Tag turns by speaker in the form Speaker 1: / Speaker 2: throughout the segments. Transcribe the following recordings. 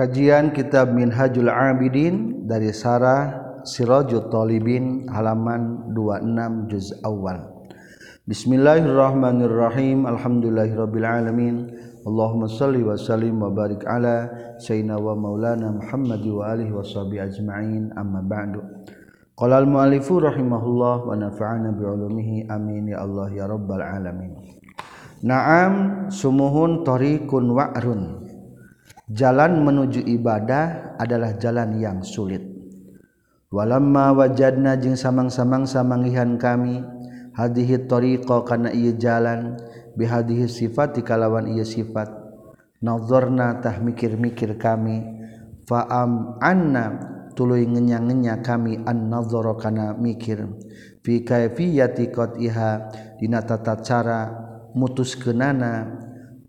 Speaker 1: Kajian Kitab Minhajul Abidin dari Sarah Sirajut Talibin halaman 26 juz awal. Bismillahirrahmanirrahim. Alhamdulillahirabbil alamin. Allahumma salli wa sallim wa barik ala sayyidina wa maulana Muhammad wa alihi washabi ajma'in. Amma ba'du. Qala al-mu'allifu rahimahullah wa nafa'ana bi ulumihi amin ya Allah ya rabbal alamin. Naam sumuhun tariqun wa'run. Jalan menuju ibadah adalah jalan yang sulit. Walamma wajadna jeung samang-samang samangihan kami hadhihi tariqa kana ieu jalan bihadhihi sifat kalawan ieu sifat. Nazarna tah mikir-mikir kami fa'am anna tuluy ngenya-ngenya kami an nazara kana mikir. Fi kaifiyati qatiha dina tata cara mutuskeunana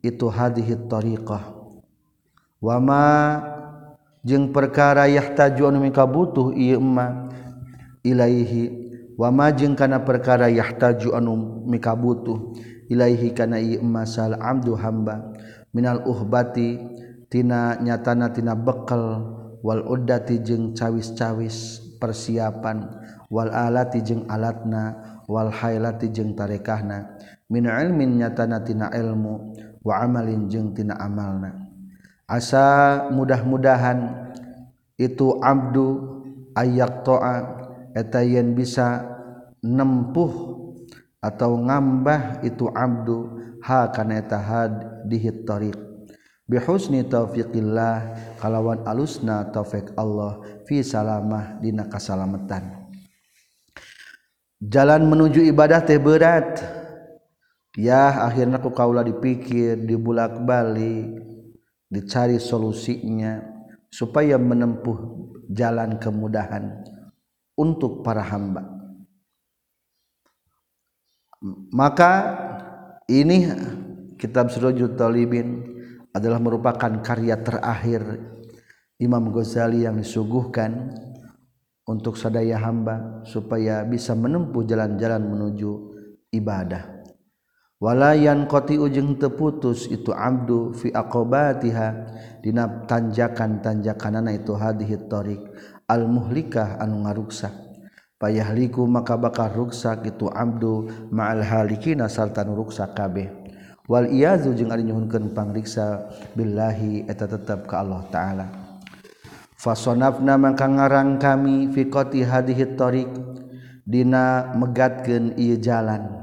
Speaker 1: itu hadhihi tariqah wama jeung perkara yahtajuan mika butuh ieu emma ilaihi. Wama jeung kana perkara yahtaju anu mika butuh ilaihi kana ieu emma sal abdu hamba. Minal uhbati tina nyatana tina bekal. Wal uddati jeung cawis-cawis persiapan. Wal alati jeung alatna. Wal hailati jeung tarekahna. Min ilmin nyatana tina ilmu. Wa amalin jeung tina amalna. Asa mudah-mudahan itu Abdul ayat toa etayen bisa nempuh atau ngambah itu Abdul ha kana eta had dihit tariq. Bihusni taufiqillah kalawan alusna taufik Allah fi salamah dina kasalamatan. Jalan menuju ibadah teh berat. Ya akhirnya ku kaula dipikir dibulak-balik dicari solusinya supaya menempuh jalan kemudahan untuk para hamba. Maka ini kitab Sirajul Talibin adalah merupakan karya terakhir Imam Ghazali yang disuguhkan untuk sadaya hamba supaya bisa menempuh jalan-jalan menuju ibadah walayan koti ujeng teputus itu abdu fi aqobatiha. Dina tanjakan tanjakanana itu hadhihi tariq al muhlikah anu ngaruksak payahliku maka bakal ruksak itu abdu ma'al halikina sarta ruksak kabeh. Wal iyazu jeung ari nyuhunkeun pangriksa billahi eta tetep ka Allah taala. Fasonafna maka ngarang kami fi qati hadhihi tariq. Dina megatkeun ieu jalan.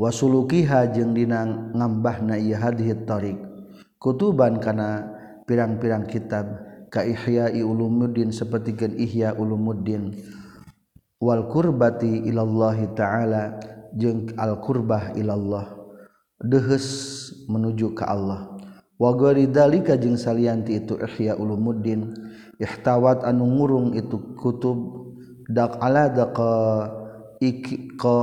Speaker 1: wasulukiha jeung dina ngambahna ieu hadhihi tariq kutuban kana pirang-pirang kitab ka ihya ulumuddin sapertikeun ihya ulumuddin. Wal qurbati ilallahi ta'ala jeung al qurbah ilallah dehes menuju ka Allah. Wa ghairi dalika jeung salianti itu ihya ulumuddin ihtawat anu ngurung itu kutub dak ala daqa iqa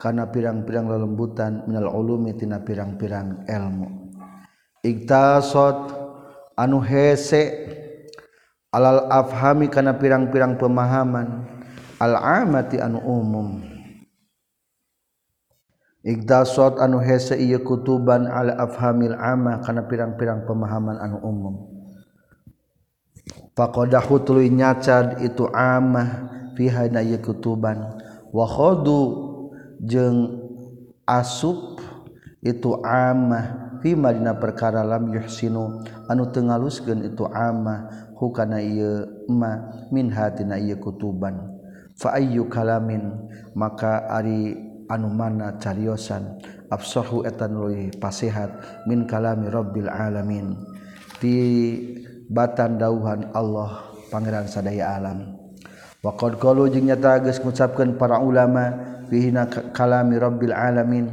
Speaker 1: karena pirang-pirang lelembutan minal ulumi tina pirang-pirang ilmu. Iktasot anu hese alal afhami karena pirang-pirang pemahaman al amati anu umum. Iktasot anu hese iya kutuban al afhamil amah karena pirang-pirang pemahaman anu umum. Faqadahu tuluy nyacad itu amah fiha na iya kutuban. Wa khadu jeung asub itu amah fi madina perkara lam yuhsinu anu teu ngaluskeun itu amah hukana ieu ma min hatina ieu kutuban. Fa ayyu kalamin maka ari anu mana cariosan afsahu etan leuwih pasehat min kalami rabbil alamin. Ti batan dauhan Allah pangeran sadaya alam. Wa qad qalu jeung nyata geus ngucapkeun para ulama fihina kalami rabbil alamin.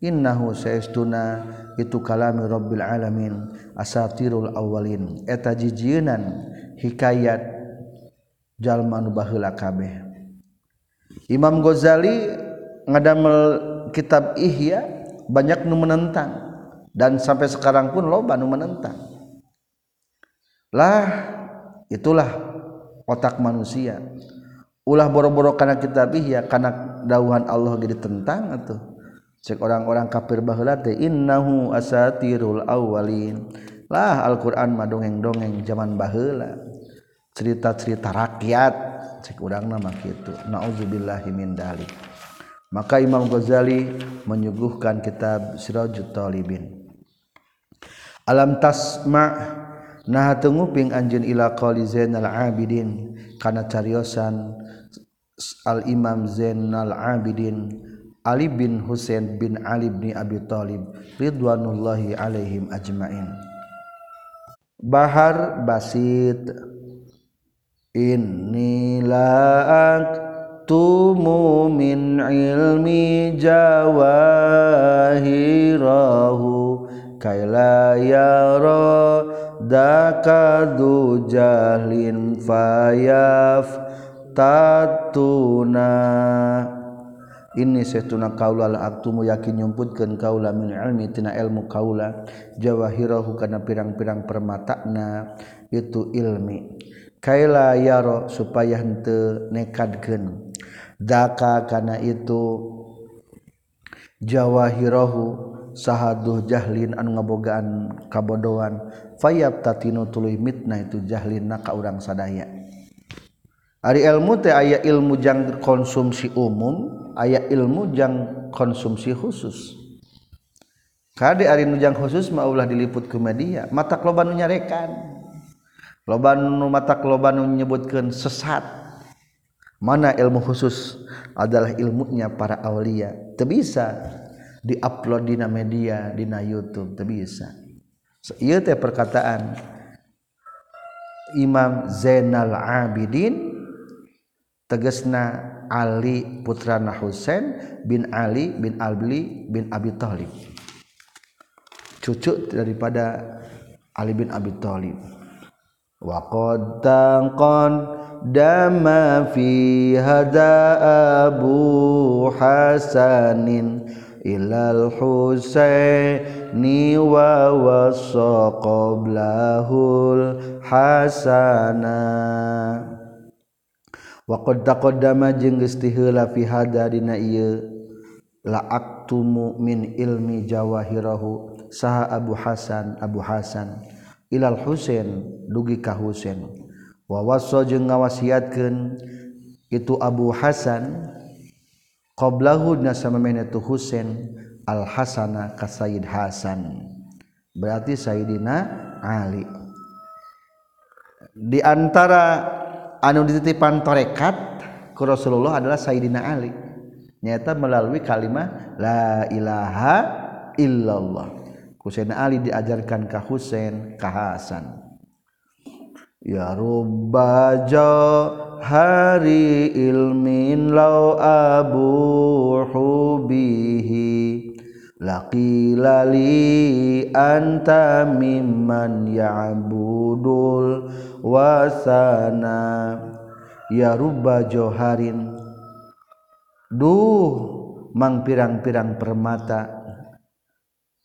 Speaker 1: Innahu saestuna itu kalami rabbil alamin. Asatirul awalin eta jijieunan hikayat jalma nu baheula kabeh. Imam Ghazali ngadamel kitab Ihya banyak nu menentang. Dan sampai sekarang pun loba nu menentang. Lah itulah otak manusia. Ulah boro-boro karena kitab Ihya karena dauhan Allah jadi tentang atau cek orang-orang kafir baheula teh innahu asatirul awwalin. Lah Alquran ma dongeng-dogeng zaman bahla cerita-cerita rakyat. Kurang nama gitu naudzubillahimindali maka Imam Ghazali menyuguhkan kitab Sirajut Talibin. Alam tasma nah tenguping anjeun ila qali Zainal Abidin. Kana cariosan Al Imam Zainal Abidin Ali bin Husain bin Ali bin Abi Thalib ridwanullahi alaihim ajmain. Bahar basit. Inilah tumu min ilmi jawahirahu kaila yara dakadu jahlin fayaf tatuna ini setuna kaula la aktumu yakin nyumputkeun kaula min ilmi tina ilmu kaula. Jawahirahu kana pirang-pirang permatana itu ilmi. Kaila yaro supaya henteu nekadkeun. Daka kana itu jawahirahu sahaduh jahlin anu ngabogaan kabodohan. Fayab tatinu tuluy mitna itu jahlin na ka urang sadaya. Ari ilmu teh aya ilmu jang konsumsi umum aya ilmu jang konsumsi khusus. Kade ari nujang khusus mah ulah diliput ku media mata loban nu nyarekan. Loba nu mata loban nu nyebutkeun sesat. Mana ilmu khusus? Adalah ilmunya para aulia. Teu bisa diupload dina media dina YouTube teu bisa. Ieu teh perkataan Imam Zainal Abidin tegasna Ali putrana Husain bin Ali bin Albli bin Abi Thalib. Cucu daripada Ali bin Abi Thalib. Wa qad dama fi hada Abu Hasanin ilal Husaini wa wasa qablahul waqad taqaddama jeung geus tiheula fi hada dina ieu. La aktumu min ilmi jawahirahu saha Abu Hasan Abu Hasan. Ilal Husain dugi ka Husain. Wa wasa jeung ngawasiatkeun itu Abu Hasan qablahu dina samamene tu Husain al Hasana ka Sayyid Hasan. Berarti Sayyidina Ali. Di antara anu dititipan torekat ku Rasulullah adalah Sayyidina Ali. Nyata melalui kalimat la ilaha illallah. Husain Ali diajarkan ke Husain ke Hasan. Ya rubbaja hari ilmin lau abu hubihi laqila li anta mimman ya'budul wasana. Ya rubba joharin. Duh mang pirang-pirang permata.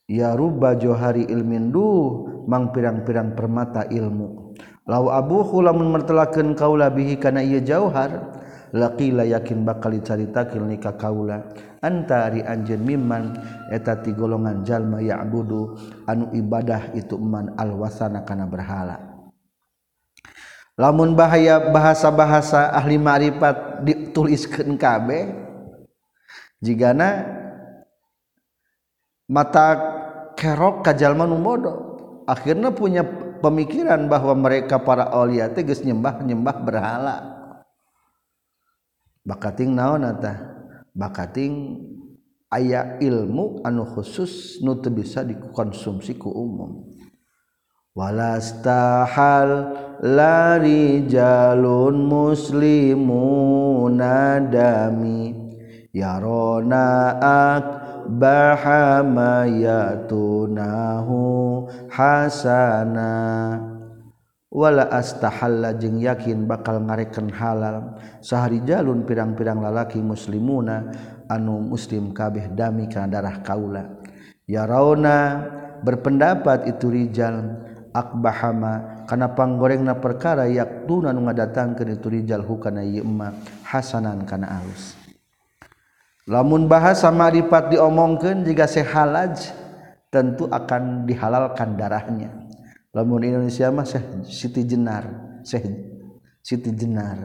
Speaker 1: Ya rubba johari ilmin duh mang pirang-pirang permata ilmu. Lau abuhu lamun mertelakeun kaula bihi kana ieu jauhar laqila yakin bakal dicaritakeun ni ka kaula. Anta ari anjeun mimman eta ti golongan jalma ya'budu anu ibadah itu man alwasana kana berhala. lamun bahaya bahasa-bahasa ahli ma'rifat dituliskeun kabeh jigana mata kerok kajalma nu bodoh akhirnya punya pemikiran bahwa mereka para aulia teh geus nyembah-nyembah berhala. Bakating naon eta? Bakating aya ilmu anu khusus nu teu bisa dikonsumsi ku umum. Walastahal lari jalun muslimunadami yarona ak bahamayatunahu hasana. Wala astahalla jeung yakin bakal ngareken halal. Sahari jalun pirang-pirang lalaki muslimuna anu muslim kabeh dami kana darah kaula. Ya rauna berpendapat itu rijal. Akbahama kana panggorengna perkara yak tuna nu ngadatangkeun itu rijal hukana ieu hasanan kana alus. Lamun bahasa ma'rifat diomongkeun jika sehalaj tentu akan dihalalkan darahnya. Lamun Indonesia mah seh Siti Jenar seh Siti Jenar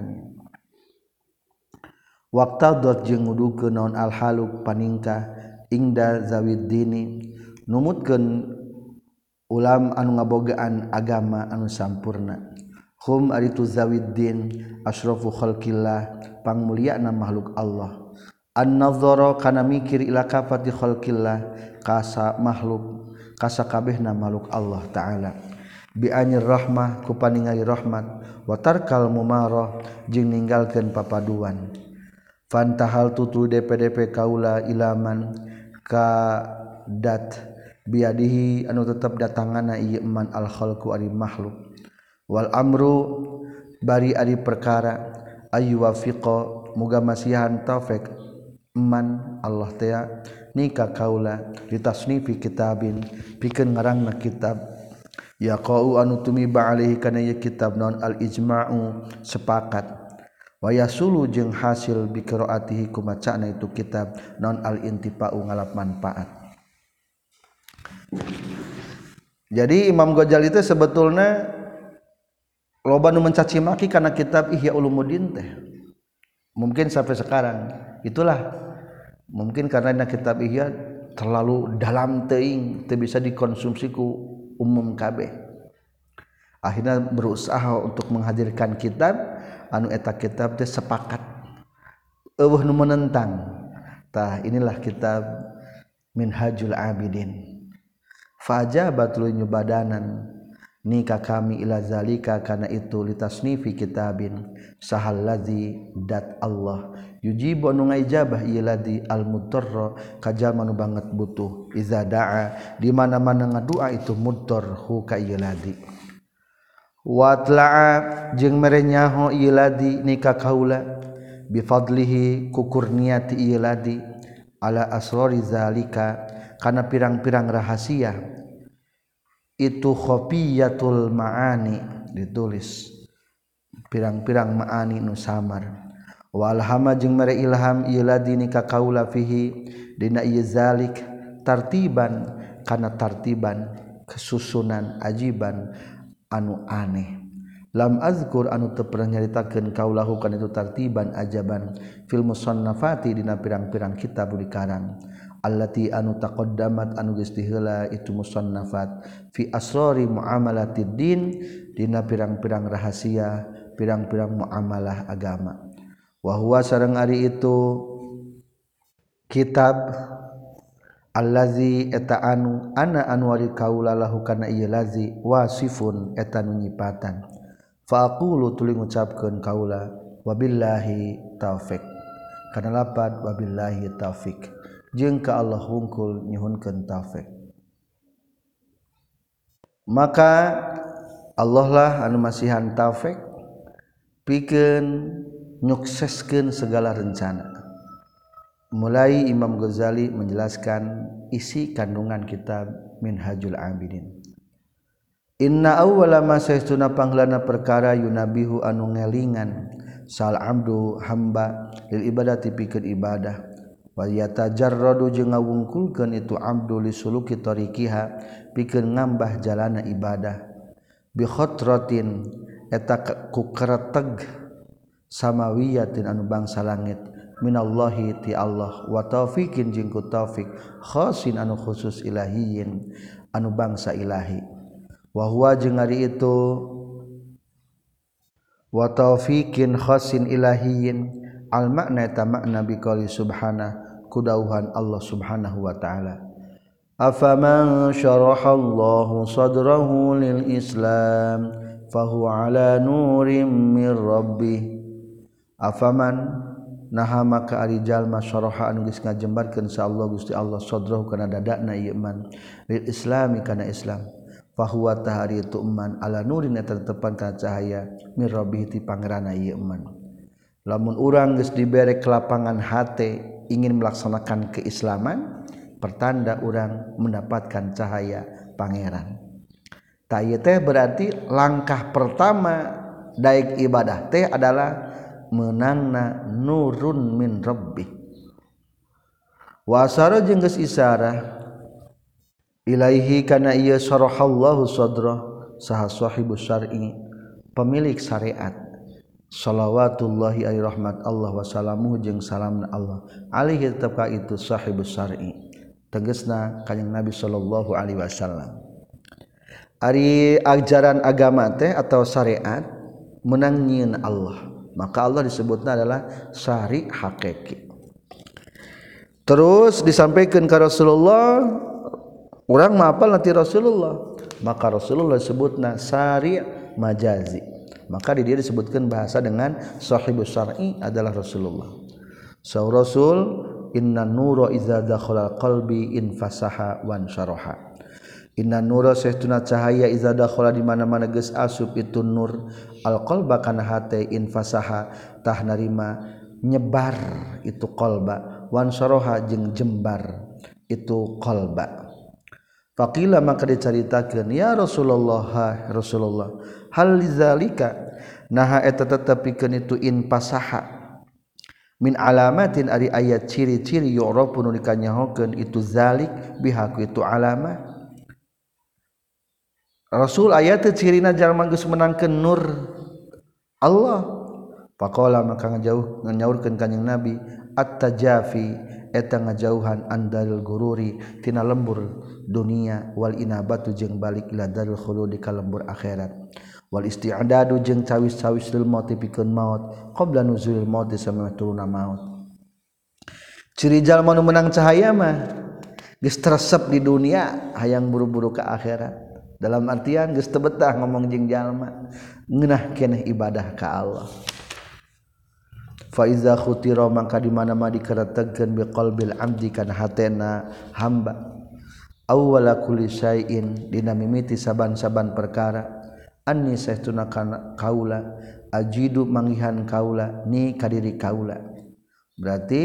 Speaker 1: waktadot jeung ngudukeun naon al haluk paningkah ingda zawid dini numutkeun ulam anu ngabogaan agama anu sampurna. Hum aritu zawiddin asrafu khalqillah pangmulyana makhluk Allah. An-nadhara kana mikir ila kafati khalqillah kasa makhluk kasa kabehna makhluk Allah taala. Bi anir rahmah ku paningali rahmat. Wa tarkal mumarah jeung ninggalkeun papaduan. Fantahal tutu dpdp kaula ilaman ka dat biadihi anu tetap datangana iman al-khalqu ari makhluk. Wal amru bari ari perkara ayu wafiqo muga masihan taufik man Allah teh nikah kaula ditasnifi kitabin pikeun ngaranna kitab. Ya qau anu tumiba alaihi kana ya kitab non al ijma'u sepakat. Waya sulu jeung hasil bi qiraatihi kumacana itu kitab non al intifa'u ngalap manfaat. jadi Imam Ghazali itu sebetulnya loba nu mencaci maki karena kitab Ihya Ulumuddin teh. Mungkin sampai sekarang itulah mungkin karena kitab Ihya terlalu dalam teing teu bisa dikonsumsi ku umum kabeh. Akhirnya berusaha untuk menghadirkan kitab anu eta kitab teh sepakat eueuh nu menentang. Tah inilah kitab Minhajul Abidin. Fajabatul nyubadanan. Nikah kami ila zalika kana itu litasnifi kitabin. Sahal ladzi dat Allah. Yujibu anu ngaijabah ieu ladzi al mudarra kajama nu banget butuh. Iza daa di mana-mana ngadua itu mudar hu ka ieu ladzi wa tla'a jeung merenyaho ieu ladzi nikah kaula. Bi fadlihi kukurniati ieu ladzi ala asrori zalika karena pirang-pirang rahasia. Itu khofiyatul maani ditulis. Pirang-pirang maani nu samar. Walhama jeung mere ilham iladini ka kaula fihi dina ieu zalik tartiban. Kana tartiban kesusunan ajiban anu aneh. Lam azkur anu teu pernah nyaritakeun kaulahu kana itu tartiban ajaban. Fil musannafati dina pirang-pirang kitab dikarang allati anu taqaddamat anu geus diheula itu musannafat. Fi asrari muamalatiddin din dina pirang-pirang rahasia pirang-pirang muamalah agama. Wa huwa sareng ari itu kitab allazi eta anu ana anwari kaula lahu kana ieu lazi wasifun eta nu nyipatan. Fa aqulu tuluy ngucapkeun kaula wabillahi taufik kana lapad wabillahi taufik jeung ka Allah wungkul nyuhunkeun taufik. Maka Allah lah anu masihan taufik pikeun nyukseskeun segala rencana. Mulai Imam Ghazali menjelaskan isi kandungan kitab Minhajul Abidin. Inna awwala ma saestuna panglana perkara yunabihu anu ngelingan sal abdu hamba lil ibadati pikeun ibadah. wayata jarrodu jeung ngawungkulkeun itu abdul suluki tariqiha pikeun ngambah jalana ibadah. Bi khatratin eta ku kereteg samawiyatin anu bangsa langit. Minallahi ti Allah wa taufikin jeung ku taufik khasin anu khusus ilahiyin anu bangsa ilahi. Wa huwa jeung ari itu wa taufikin khasin ilahiyin al makna eta makna biqauli subhana kudauhan Allah subhanahu wa ta'ala. Afaman syaraha Allahu sadrahu lil islam fahuwa ala nurim min rabbih. Afaman naha maka ari jalma syaraha anu geus ngajembarkeun sa Allah Gusti Allah sadrahu kana dadana ieu man. Lil islami kana Islam. Fahuwa tahari itu man ala nurin eta tetepan kana cahaya mir rabbih ti pangeranna ieu man. Lamun urang geus dibere kelapangan hate ingin melaksanakan keislaman pertanda orang mendapatkan cahaya pangeran. Tay teh berarti langkah pertama daik ibadah teh adalah menangna nurun min rabbi wasara jeung geus isarah ilaihi kana ieu sarahallahu sadra sahwahhibu Syari pemilik syariat shalawatullahi ai rahmat Allah wasalamu jeung salam Allah. Alaihi tetapkah itu sahibus syar'i. Tegesna kanjeng Nabi sallallahu alaihi wasallam. Ari ajaran agama teh atau syariat menang Allah. Maka Allah disebutnya adalah syari hakiki. Terus disampaikan ke Rasulullah orang mapal nanti Rasulullah? Maka Rasulullah disebutna syari majazi. maka di dia disebutkan bahasa dengan sahibus syar'i adalah Rasulullah. So Rasul inna nuro idza dakhala qalbi infasaha wan syaraha. Inna nuru sahtuna cahaya idza dakhala di mana-mana geus asup itu nur. Al qalba kana hate infasaha tah narima nyebar itu qalba. Wan syaraha jeung jembar itu qalba. Faqila maka diceritakeun ya Rasulullah ha Rasulullah hal lizalika naha eta tetepikeun itu in pasaha. Min alamatin ari ayat ciri-ciri yu'rafu nu dikanyahokeun itu zalik bihaku itu alama Rasul ayat cirina jalma geus menangkeun nur Allah. Pakola maka ngajauh nganyaurkeun kanjing Nabi at-tajafi eta ngajauhan andal gururi tina lembur dunia wal inabatu jeung balik ila darul khuludi ka lembur akhirat. Wal isti'dadu jeung cawis-cawis lil maut pikeun maut qabla nuzulil maut samana turuna maut. Ciri jalma nu menang cahaya mah geus teresep di dunia hayang buru-buru ka akhirat. Dalam artian geus tebetah ngomong jeung jalma ngeunah keneh ibadah ka Allah. faiza khutira mangka di mana-mana dikeretegkeun biqalbil abdi kana hatena hamba. Awwala kulli syai'in dina mimiti saban-saban perkara. Anni sahtuna kaula ajidu mangihan kaula ni kadiri kaula. Berarti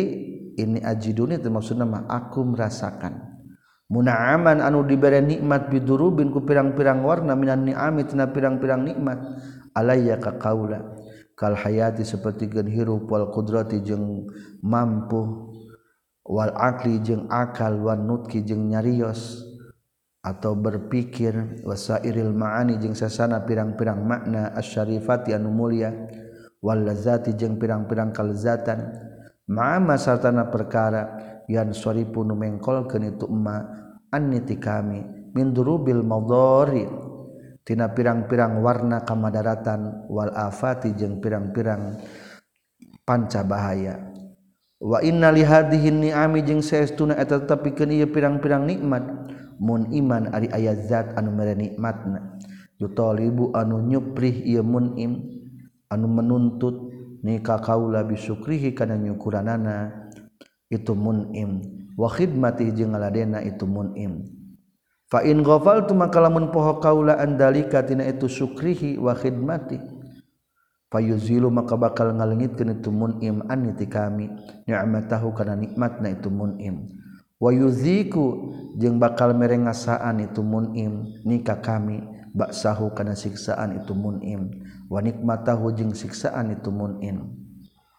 Speaker 1: ini ajiduni itu maksudna mah aku merasakan. Munaaman anu diberi nikmat bidurubin ku pirang-pirang warna minan ni'ami tina pirang-pirang nikmat. Alayya ka kaula. kal hayati seperti gen hirup wal qudrati jeung mampu wal akli jeung akal wan nutki jeung nyarios atau berpikir wasairil ma'ani jeung sasana pirang-pirang makna asyarifati anu mulia wal lazati jeung pirang-pirang kalzatan ma'ama sartana perkara yan soripu nu itu emma anniti kami min durubil madari tina pirang-pirang warna kamadaratan wal afati jeung pirang-pirang panca bahaya. Wa inna li hadhihi ni'ami jeung saestuna eta tetepikeun ieu pirang-pirang nikmat. Mun iman ari aya zat anu mere nikmatna. Yutalibu anu nyuprih ieu munim anu menuntut nika kaula bisukrihi kana nyukuranana itu munim wa khidmati jeung ngaladena itu munim fa in ghafaltu maka lamun poho kaula andalika tina itu syukrihi wa khidmati. Fayuzilu maka bakal ngalengitkeun itu mun'im anni ti kami. Ni'matahu kana nikmatna itu mun'im. Wa yuziku jeung bakal merengasaan itu mun'im nikah kami. Baksahu kana siksaan itu mun'im. Wa nikmatahu jeung siksaan itu mun'im.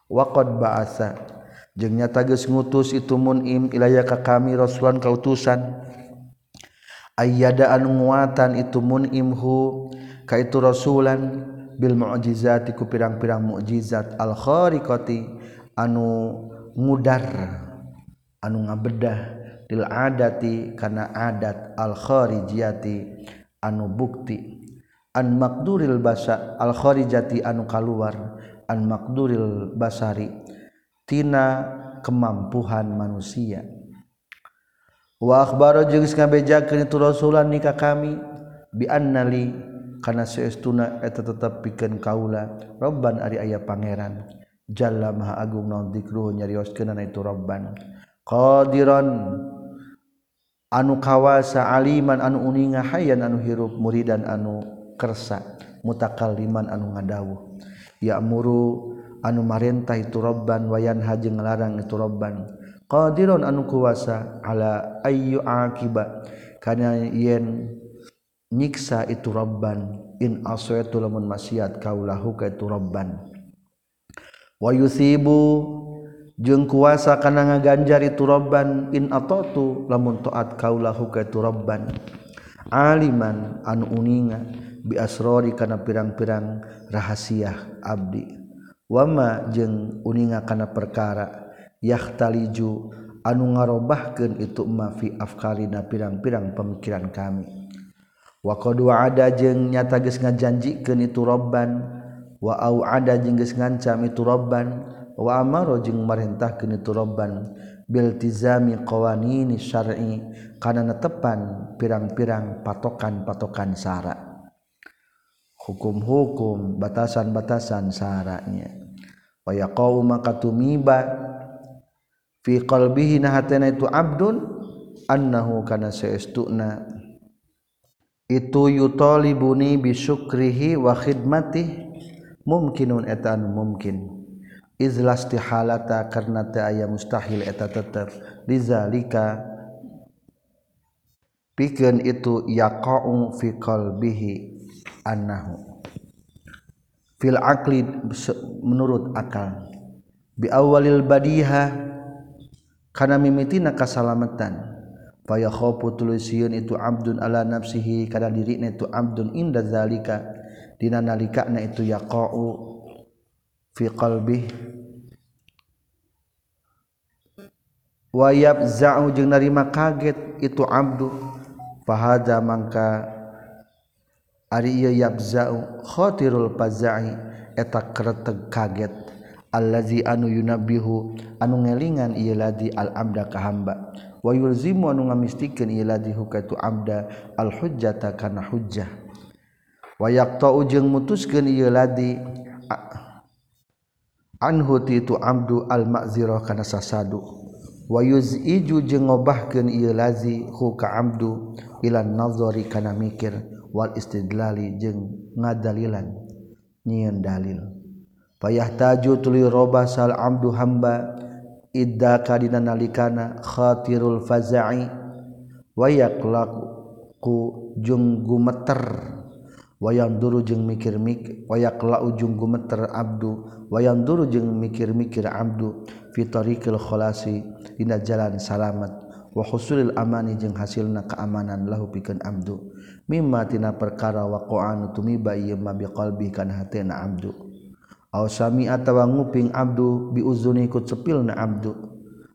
Speaker 1: Wa qad ba'atsa jeung nyata geus ngutus itu mun'im ilaya ka kami rasulan kautusan. ayadaan nguatan itu munimhu ka itu rasulan bil mu'jizati ku pirang-pirang mukjizat al khariqati anu ngudar anu ngabedah lil adati kana adat al kharijiyati anu bukti. An maqduril basa al kharijati anu kaluar an maqduril basari tina kemampuan manusia. Wabar ngabejakan itu Rasulan nikah kami binali karena seestuna eta tetap piken kaula Robban ari ayah pangeran. Jalla Maha Agung naon dikruh nyarioskeunana itu Robban. Qadiran anu kawasa aliman anu uninga hayan anu hirup muridan anu kersa mutakalliman anu ngadawuh. Ya'muru anu marintah itu Robban wayan haji ngelarang itu Robban. Qadirun anu kuasa ala ayyu akiba. Kana yen nyiksa itu robban in asaitu lamun maksiat kaulahu ka itu robban wa yusibu jeung kuasa kana ngaganjar itu robban in atatu lamun taat kaulahu ka itu robban aliman anu uninga biasrori kana pirang-pirang rahasia abdi. Wama jeung uninga kana perkara yahtaliju anu ngarobahkeun itu ma fi afkarina pirang-pirang pemikiran kami. Wa qad ada jeung nyata geus ngajanjikeun itu robban wa au ada jeung geus ngancam itu robban wa amara jeung marintahkeun itu robban bil tizami qawanini syar'i kana netepan pirang-pirang patokan-patokan syara hukum-hukum batasan-batasan syara'nya wa yaqau maka tumiba fi qalbihi nahatana itu abdun annahu kana saestuna itu yutalibuni bisyukrihi wa khidmati mungkinun etan mungkin izlastihalata karena ta aya mustahil eta tetep. Lizalika pikeun itu yaqa'u fi qalbihi annahu. Fil aqli menurut akal. Bi awalil badiha kana mimitina kasalamatan faya khofu tulisieun itu abdun ala nafsihi kana dirina itu abdun inda zalika. Dina nalikana itu yaqa'u fi qalbi wayab za'u jeung narima kaget itu abdu. Fahada mangka ari ieu yabza'u khatirul faza'i eta kaget allazi anu yunabihu anu ngelingan ieu ladzi al abda ka hamba. Wa yulzimu anu ngamistikeun ieu ladzi hukatu abda al hujjata kana hujjah. Wa yaqta'u jeung mutuskeun ieu ladzi anhu ti tu abdu al ma'zira kana sasadu. Wa yuziju jeung ngobahkeun ieu ladzi huka abdu ilan nazari kana mikir wal istidlali jeung ngadalilan nyieun dalil. Payah taju tuli robbah sal Abdul hamba Ida kadinalikana khotirul faza'i wayaklaku junggu meter wayang duru jeng mikir-mik wayak la ujung gumeter Abdul wayang duru jeng mikir-mikir Abdul fitorikil kholasi dina jalan salamet wa husulil amani jeung hasilna keamanan lahu pikeun Abdul mimma tina perkara waqa'an tumiba ieu ma biqalbi kana hatena Abdul aw sami atawa nguping Abdu biuzuni ku cepil na Abdu.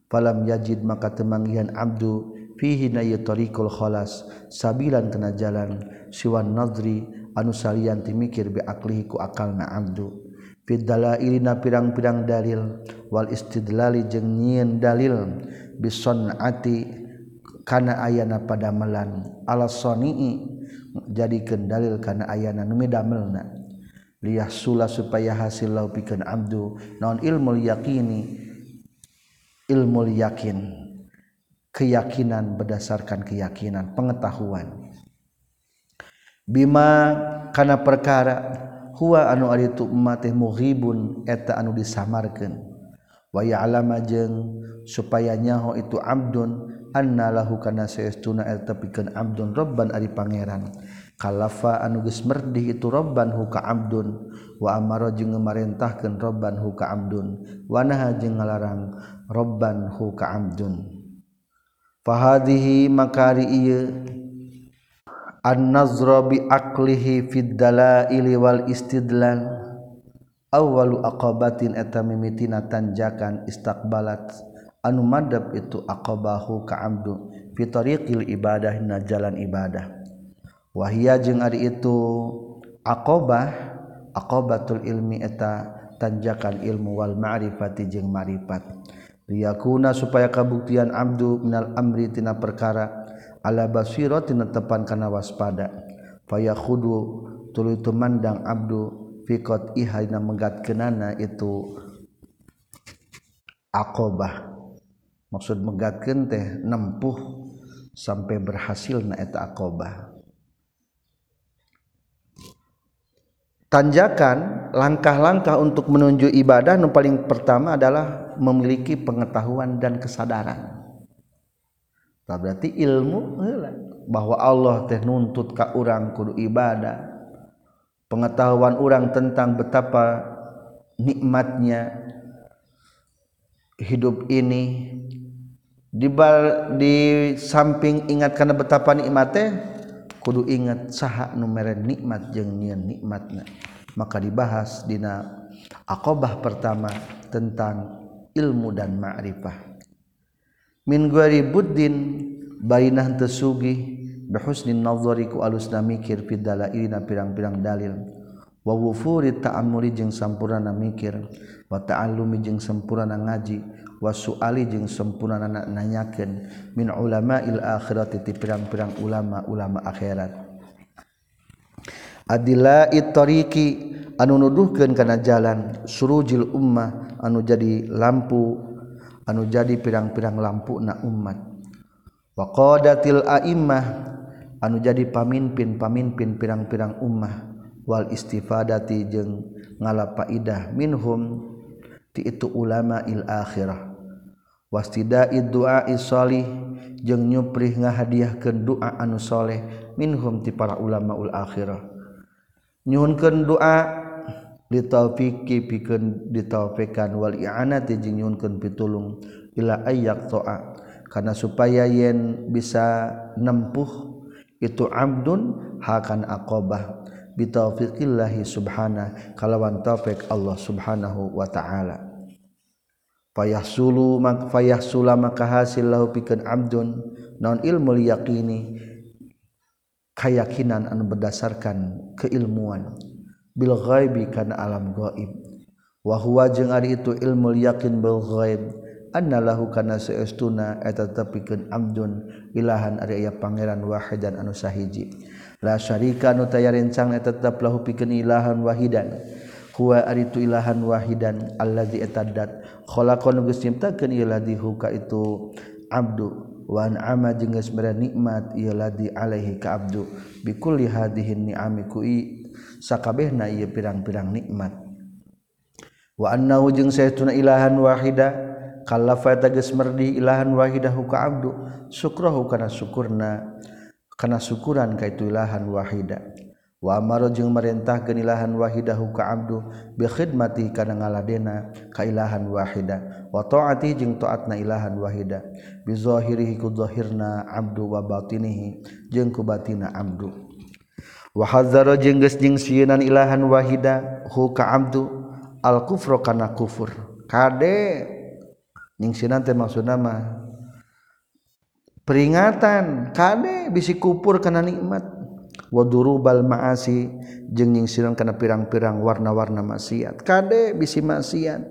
Speaker 1: Falam yajid maka temangian Abdu fihi na yatorikul kholas sabilan kena jalan. Siwan nadri anu salian timikir biaklihi ku akal na Abdu Fidala ilina pirang-pirang dalil wal istidlali jeung nyieun dalil bison ati kana ayana padamelan. Ala soni'i jadikeun dalil kana ayana nu medamelna liyah sula supaya hasil lau pikeun abdu. Naon ilmu yakini? Ilmu yakin. Keyakinan berdasarkan keyakinan pengetahuan. Bima kana perkara huwa anu ari tu umat mughibun eta anu disamarkeun. Wa ya'lama jeung supaya nyaho itu abdun anna lahu kana saestuna eta pikeun abdun rabban ari pangeran. kalafa anuges merdih itu robban huka abdun. Wa amaro jeung ngamarentahkeun robban huka abdun. Wa naha jeung ngalarang robban huka abdun. Fahadhihi makari ieu. An nazra bi aqlihi fid dalaili wal istidlal. Awwalu aqabatin eta mimitina tanjakan istaqbalat. Anu madab itu aqabahu ka abdu fi tariqil ibadah na jalan ibadah. Wahia jeung ari itu aqabah aqabatul ilmi eta tanjakan ilmu wal ma'rifati jeung ma'rifat. Liyakuna supaya kabuktian abdu minal amri tina perkara ala basiro tepan kana waspada. Paya khudu tulu itu mandang abdu fikot ihaina menggatkeunana itu akobah maksud menggatkeun teh nempuh sampai berhasil na eta akobah tanjakan langkah-langkah untuk menuju ibadah yang paling pertama adalah memiliki pengetahuan dan kesadaran. Berarti ilmu bahwa Allah teh nuntut ka orang kudu ibadah. Pengetahuan orang tentang betapa nikmatnya hidup ini. Di di samping ingat karena betapa nikmatnya kudu ingat saha numere nikmat jeung nian nikmatna. Maka dibahas dina aqabah pertama tentang ilmu dan ma'rifah. Min guari buddin bainah tesugi bihusnin nazari ku alusna mikir fidala ilina pirang-pirang dalil. Wa wufuri ta'amuli jeung sampurna mikir wa ta'allumi jeung sampurna ngaji wasuali jeung sempurna anak nanyaken min ulama il akhirat titi pirang-pirang ulama-ulama akhirat. Adila ittoriki anu nuduhkeun kana jalan surujil Ummah anu jadi lampu anu jadi pirang-pirang lampu na umat. Waqdatil aimmah anu jadi pamimpin pamimpin pirang-pirang ummah. Wal istifadati jeung ngalapaidah minhum ti itu ulama il akhirah. wastida doa isolih jeung nyupri ngahadiah ke doa anu soleh minhum ti para ulama ul akhirah. Nyunkan doa ditaufiki pikeun ditaufekan wal i'anati jeung nyunkeun pitulung ila ayyak toa karena supaya yen bisa nempuh itu abdun hakan aqobah. Bitaufiqillahi subhana kalawan taufik Allah subhanahu wa ta'ala. payah sulu mak payah sula maka hasil lahu pikeun abdun. Naon ilmu yaqini keyakinan anu berdasarkan keilmuan. Bil ghaibi kana alam ghaib. Wa huwa jeung ari itu ilmu yaqin bil ghaib. Anna lahu kana saestuna eta tepikeun abdun. Ilahan ari aya pangeran wahidan anu sahiji. La syarika anu taya rencang eta tetap lahu pikeun ilahan wahidan. huwa aritu ilahan wahidan allazi etadat khalaqan geus nyiptakeun ieu ladzi huka itu abdu. Wa an'ama jeung geus mere nikmat ieu ladzi alaihi ka abdu. Bikulli hadhihi ni'ami ku sakabehna ieu pirang-pirang nikmat. Wa annahu jeung saytuna ilahan wahida kallafa eta geus merdi ilahan wahida huka abdu. Syukrahu kana syukurna kana syukuran ka itu ilahan wahida. Wamaro jeung merintah keilahan wahidahu kaabdu bikhidmati kana ngaladena kailahan wahida. Wa taati jeung taatna ilahan wahida. Bizahirihi ku zahirna abdu wa batinihi jeung ku batina abdu. Wa hazzara jeung geus nyingsieunan ilahan wahida hu kaabdu al kufra kana kufur. Kade? Nyingsieunan teh maksudna mah peringatan. Kade? Bisi kufur kana nikmat. wadurubal maasi jeung nyingsiran kana pirang-pirang warna-warna maksiat. Kade bisi maksiat?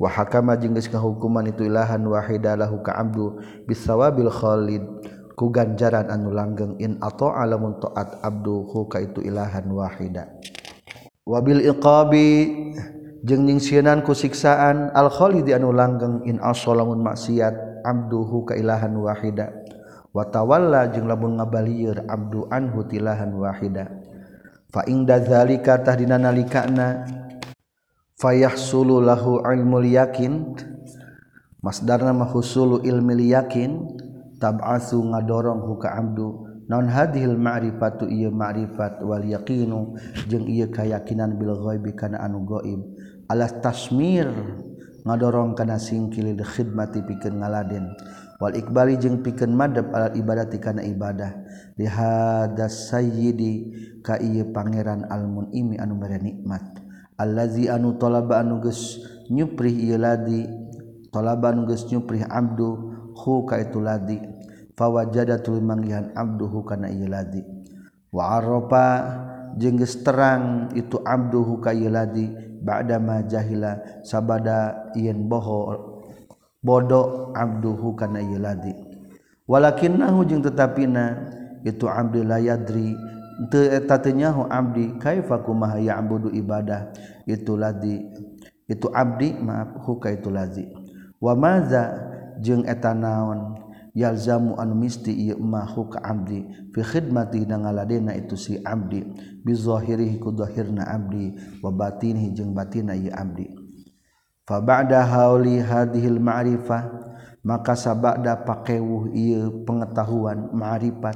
Speaker 1: Wa hakama jeung geus kahukuman itu ilahan wahida lahu ka abdu bisawabil khalid ku ganjaran anu langgeng in atau alamun taat abdu ka itu ilahan wahida. Wabil iqabi jeung nyingsiran ku siksaan al khalid anu langgeng in asalamun maksiat abduhu ka ilahan wahida. watawala jeung labun ngabalieur abdu anhu tilahan wahida. Fa inda zalika tahdina nalikana fayahsulu lahu ilmul yakin masdarna mahusulu ilmil yakin tab'asu ngadorong huka abdu. Naon hadhil ma'rifatu ieu ma'rifat wal yaqinu jeung ieu kayakinan bil ghaibi kana anu gaib alas tasmir ngadorong kana singkil khidmati pikeun ngaladen. wal Iqbali jeung piken madep alat ibadah tikana ibadah. Lihadas sayyidi ka ieu pangeran almunimi anu mere nikmat. Allazi anu talaba anu geus nyuprih ieu ladi talaba anu geus nyuprih abdu hu ka itu ladi. Fawajada tuluy manggihan abduhu kana ieu ladi. Wa arafa jeung geus terang itu abduhu ka ieu ladi ba'da ma jahila sabada yen boho bodoh Abduhu karena yadi walakinnahu jeung tetapina itu abdi la yadri teu eta teu nyaho abdi kaifa kumaha ya'budu ibadah itu ladzi itu abdi maaf huka itu ladzi wa maza jeung eta naon yalzamu an misti ieu ma huka abdi fi khidmati nangaladena itu si abdi bi zahirihi ku zahirna abdi wa batinihi jeung batina ieu abdi. fa ba'da hauli hadhil ma'rifah maka sabada pakewuh ieu pengetahuan ma'rifat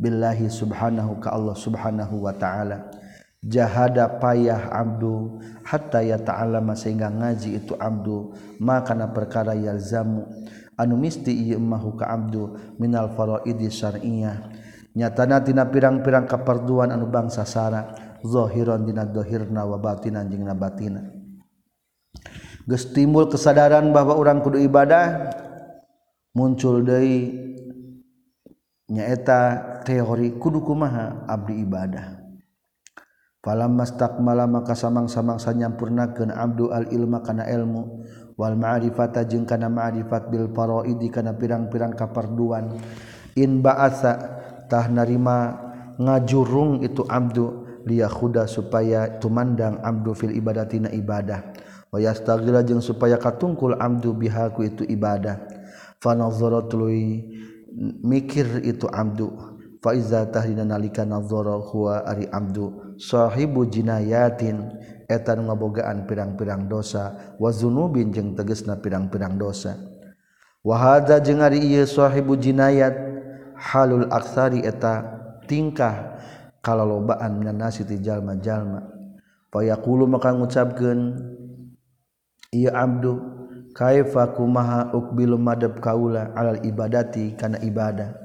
Speaker 1: billahi subhanahu ka Allah subhanahu wa ta'ala. Jahada payah abdu hatta yata'allama sehingga ngaji itu abdu maka na perkara yalzamu. Anu misti ieu mahu ka abdu minal faraidi syar'iyyah nyatana tina pirang-pirang kaperduan anu bangsa sara zahiran dina zahirna wa batinan jeung batina. gestimbul kesadaran bahwa orang kudu ibadah muncul dari nyaeta teori kudu kumaha abdi ibadah. Falam mastakmala maka samang-samangsa sanyampurnakeun abdu al ilma kana ilmu wal ma'rifata jeung kana ma'rifat bil faraidi kana pirang-pirang kaparduan. In ba'atsa tah narima ngajurung itu abdu liyakhuda supaya tumandang abdu fil ibadatina ibadah. wayastagila jeung supaya katungkul amdu bihaku itu ibadah. Fanazara tuluy mikir itu amdu fa iza tahdina nalika nazara huwa ari amdu sahibu jinayatin etan ngabogaan pirang-pirang dosa. Wa zunubin jeung tegesna pirang-pirang dosa. Wa hadza jeung ari ieu sahibu jinayat halul aksari eta tingkah kalalobaan minan nasi ti jalma-jalma. Fayaqulu maka ngucapkeun ia Abdu. Kaifa kumaha ukbilu madab kaula alal ibadati kana ibadah?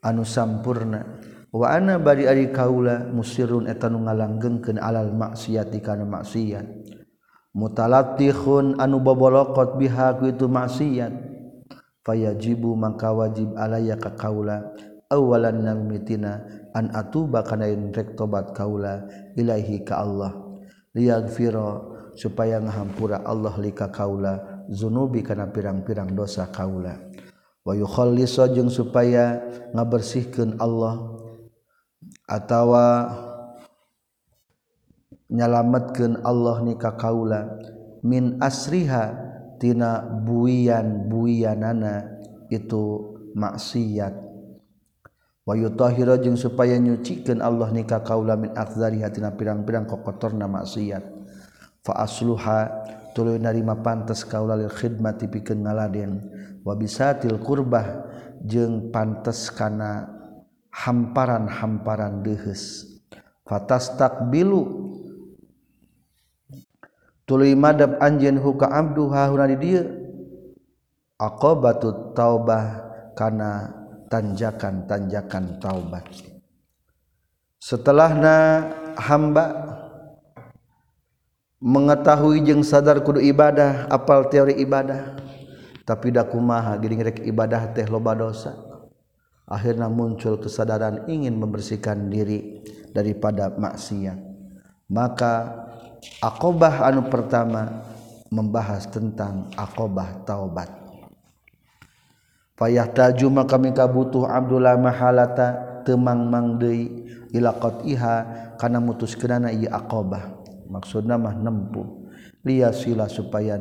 Speaker 1: Anu sampurna. Wa ana bari ari kaula musirun eta nu ngalanggengkeun alal maksiati kana maksiat. Mutalattihun anu bobolokot biha ku itu maksiat. Fayajibu mangka wajib alaya ka kaula. Awalan namitina an atuba kana rek tobat kaula ilahi ka Allah. Liyaghfira supaya ngahampura Allah lika kaula zunubi kana pirang-pirang dosa kaula. Wa yukhalliso jeung supaya ngabersihkeun Allah atawa nyalametkeun Allah nikah kaula min asriha tina buian buianana itu maksiat. Wa yutahhira jeung supaya nyucikeun Allah nikah kaula min akzariha tina pirang-pirang kokotorna maksiat. fa asluha tuluy narima pantes kaula lil khidmati pikeun ngaladen wa bisatil qurbah jeung pantes kana hamparan-hamparan deuheus fatastakbilu. Tuluy madab anjeun huka abdu hauna di dieu. Aqabatu taubah kana tanjakan-tanjakan taubat setelahna hamba mengetahui jeung sadar kudu ibadah apal teori ibadah. Tapi da kumaha geuning rek ibadah teh loba dosa. Akhirnya muncul kesadaran ingin membersihkan diri daripada maksiat. Maka Aqobah anu pertama membahas tentang aqobah taubat. Payah taju maka mika butuh Abdullah mahalata temang mangdeui ila qatiha kana mutuskeunana ieu aqobah maksudna mah nempuh liya sila supaya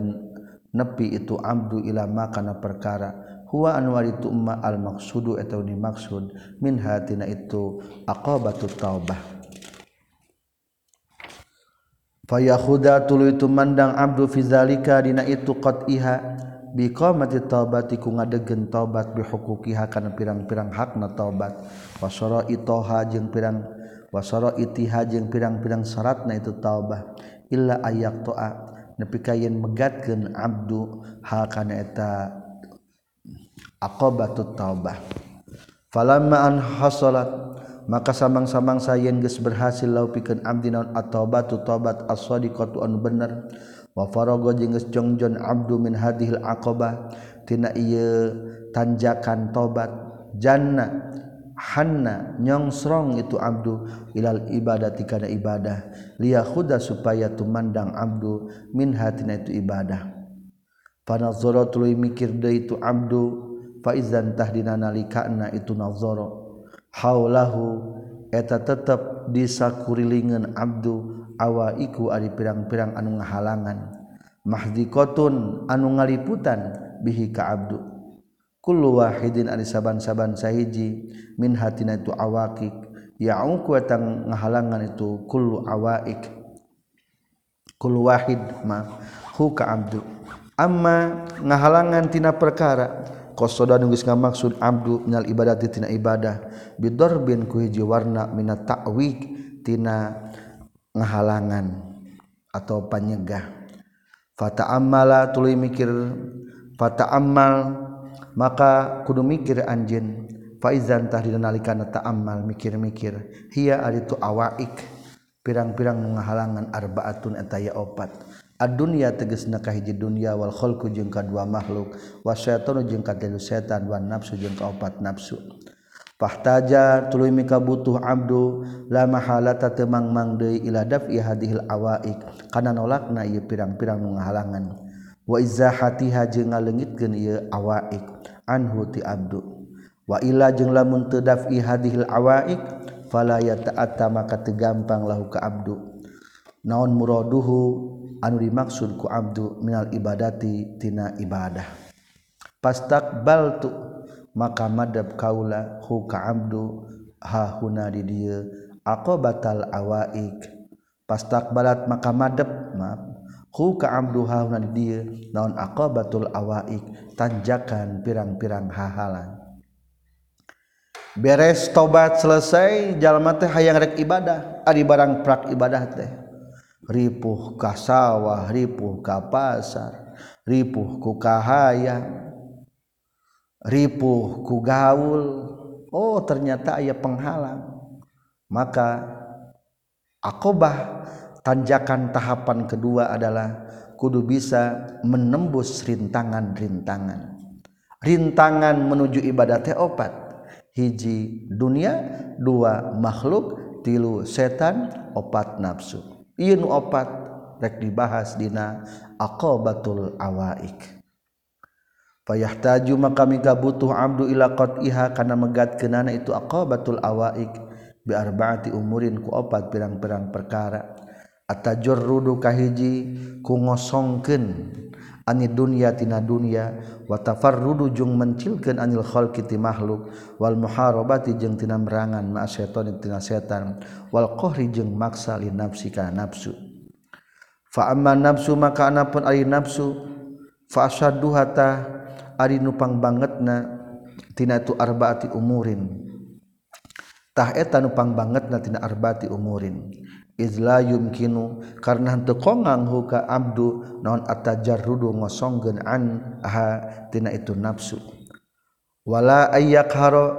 Speaker 1: nepi itu abdu ila makana perkara. Huwa anu itu umma al maqsudu atau dimaksud min hatina itu aqobatut taubah. Fayahuda tulu itu mandang Abdul fizalika dina itu qatiha biqamati taubati ku ngadegen taubat bihuquqiha kana pirang-pirang hakna taubat. Wasara itoha jeung pirang wasara itiha jeung pirang-pirang syaratna itu taubah. Illa ayak to'a. Nepi kayen megatkeun abdu ha kana eta aqabatut taubah. Falamma an hasalat maka samang-samang sayen geus berhasil lau pikeun abdi naon at-taubatu taubat as-sadiqatu anu bener. Wa faraga jeung geus jongjon abdu min hadhil aqabah tina ieu tanjakan taubat. Janna Hanna nyongsrong itu Abdu ilal ibadati kana ibadah. Liya khuda supaya tumandang Abdu min hatina itu ibadah. Panazoro tuluy mikir deui itu Abdu faizan tahdina nalikana itu nazara haulahu eta tetep disakurilingan Abdu awa iku ari pirang-pirang anu ngahalangan. Mahdzikotun anu ngaliputan bihi ka Abdu. Kullu wahidin ari saban-saban sahiji min hatina itu awakik. Ya'uku eta ngahalangan itu kullu awaik. Kullu wahid ma. Hu ka Abdul amma ngahalangan tina perkara. Qasada nu geus ngamaksud abdu minal ibadati tina ibadah. Bidarbin ku hiji warna minat ta'wik tina ngahalangan atau panyegah. Fata amala tuluy mikir. Fata amal maka kudu mikir anjin faizantah dinalikan ta'ammal mikir-mikir. Hiya aritu awaik. Pirang-pirang menghalangan arbaatun etaya opat. Adunya teges na kahiji dunia wal kholku jeung kadua makhluk wasyaitan jeung katilu setan wan nafsu jeung opat nafsu. Fahtaja tuluy mika butuh abdu la mahalata temang mang deui ila daf'i hadhil awaik. Kana nolakna ieu pirang-pirang nu ngahalangan. waiza hatiha jeung ngalengit gen awaik anhu ti abdu. Waila jeung lamun tedafi hadihil awaik fala yata'atta maka tegampang lahu ka abdu. Naon muraduhu anu dimaksud ku abdu minal ibadati tina ibadah. Pastaqbaltu maka madab kaula hu ka abdu hahuna di dieu aqabatal awaik. Pastaqbalat maka madab maaf hu ka abdu ha huna di dieu naon aqabatul awaik tanjakan pirang-pirang hahalan. Beres tobat selesai jalma teh hayang rek ibadah ari barang prak ibadah teh. Ripuh ka sawah ripuh ka pasar ripuh ku kahaya ripuh ku gaul. Oh ternyata aya penghalang. Maka akobah tanjakan tahapan kedua adalah kudu bisa menembus rintangan-rintangan. Rintangan menuju ibadah teh opat. Hiji dunia dua makhluk tilu setan opat nafsu. In opat rek dibahas dina aqabatul awaik. Payah taju maka miga butuh abdu ila qatiha kana megatkeunana itu aqabatul awaik. Bi arbaati umurin ku opat pirang-pirang perkara atajur rudu kahiji ku ngosongkeun ani dunya tina dunya wa tafarrudu jeung mencilkeun anil khalqi ti makhluk wal muharobati jeung tina merangan ma setan tina setan wal qahri jeung maksa li nafsi ka nafsu. Fa amma nafsu maka anapun ari nafsu fa asadduha ari nu pangbangetna tina tu arbaati umurin. Tah eta nu pangbangetna tina arbaati umurin. izlayumkinu karena henteu kongang huka abdu naon atajarrudu ngosongkeun an tina itu nafsu wala ayyakhara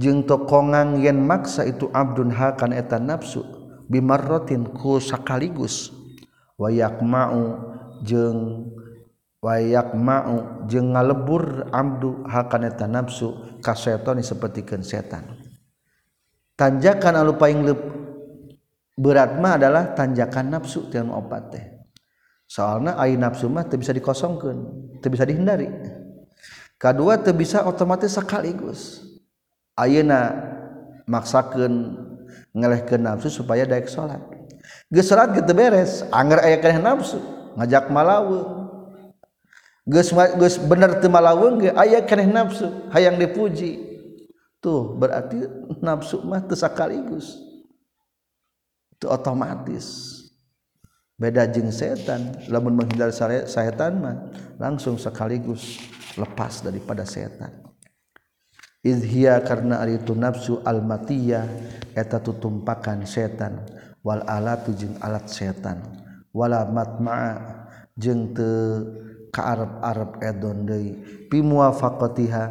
Speaker 1: jeung teu yen maksa itu abdun hakan eta nafsu bimarratin ku sakaligus. Wayak mau jeung wayak mau jeung ngalebur abdu hakan eta nafsu ka setan setan. Tanjakan alupaing leup beratma adalah tanjakan nafsu tiang opat teh. Soalnya air nafsu mah bisa dikosongkan bisa dihindari. Kedua bisa otomatis sekaligus. Ayeuna maksakan ngeleh ke nafsu supaya daek sholat geus sholat gitu beres anger aya keneh nafsu ngajak malawu geus geus bener teu malaweung ge aya keneh nafsu hayang dipuji. Tuh berarti nafsu mah teu sekaligus. Otomatis. Beda jeng setan lamun menghindar setan mah langsung sekaligus lepas daripada setan. Izhia karena ari itu nafsu almatiyah eta tutumpakan setan wal alatu jeung alat setan wala matma'a jeung teu kaarep-arep edon deui. Bi muwafaqatiha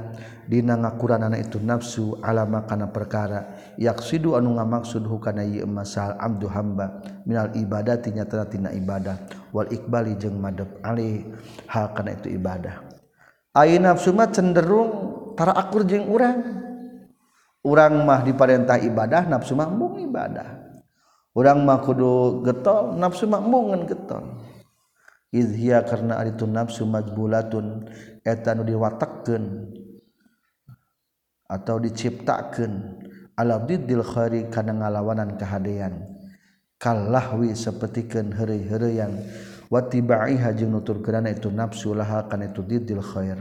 Speaker 1: dina ngakuranana itu nafsu alama kana perkara. Yaqsidu anu ngamaksud hukana ieu masal abdu hamba minal ibadati nyata tina ibadah. Wal ikbali jeung madep alih. Hal kana itu ibadah. Ai nafsu mah cenderung tara akur jeung urang. Urang mah diparentah ibadah nafsu mah mung ibadah. Urang mah kudu getol nafsu mah mung getol. Izhiya karena ari nafsu majbulatun eta nu diwatakkeun atau diciptakan alam didil khari kana ngalawanan kehadean kalahwi sapertikeun heureuy-heureuyan wa tibaiha jeung nuturkeunana itu nafsu laha kana itu didil khair.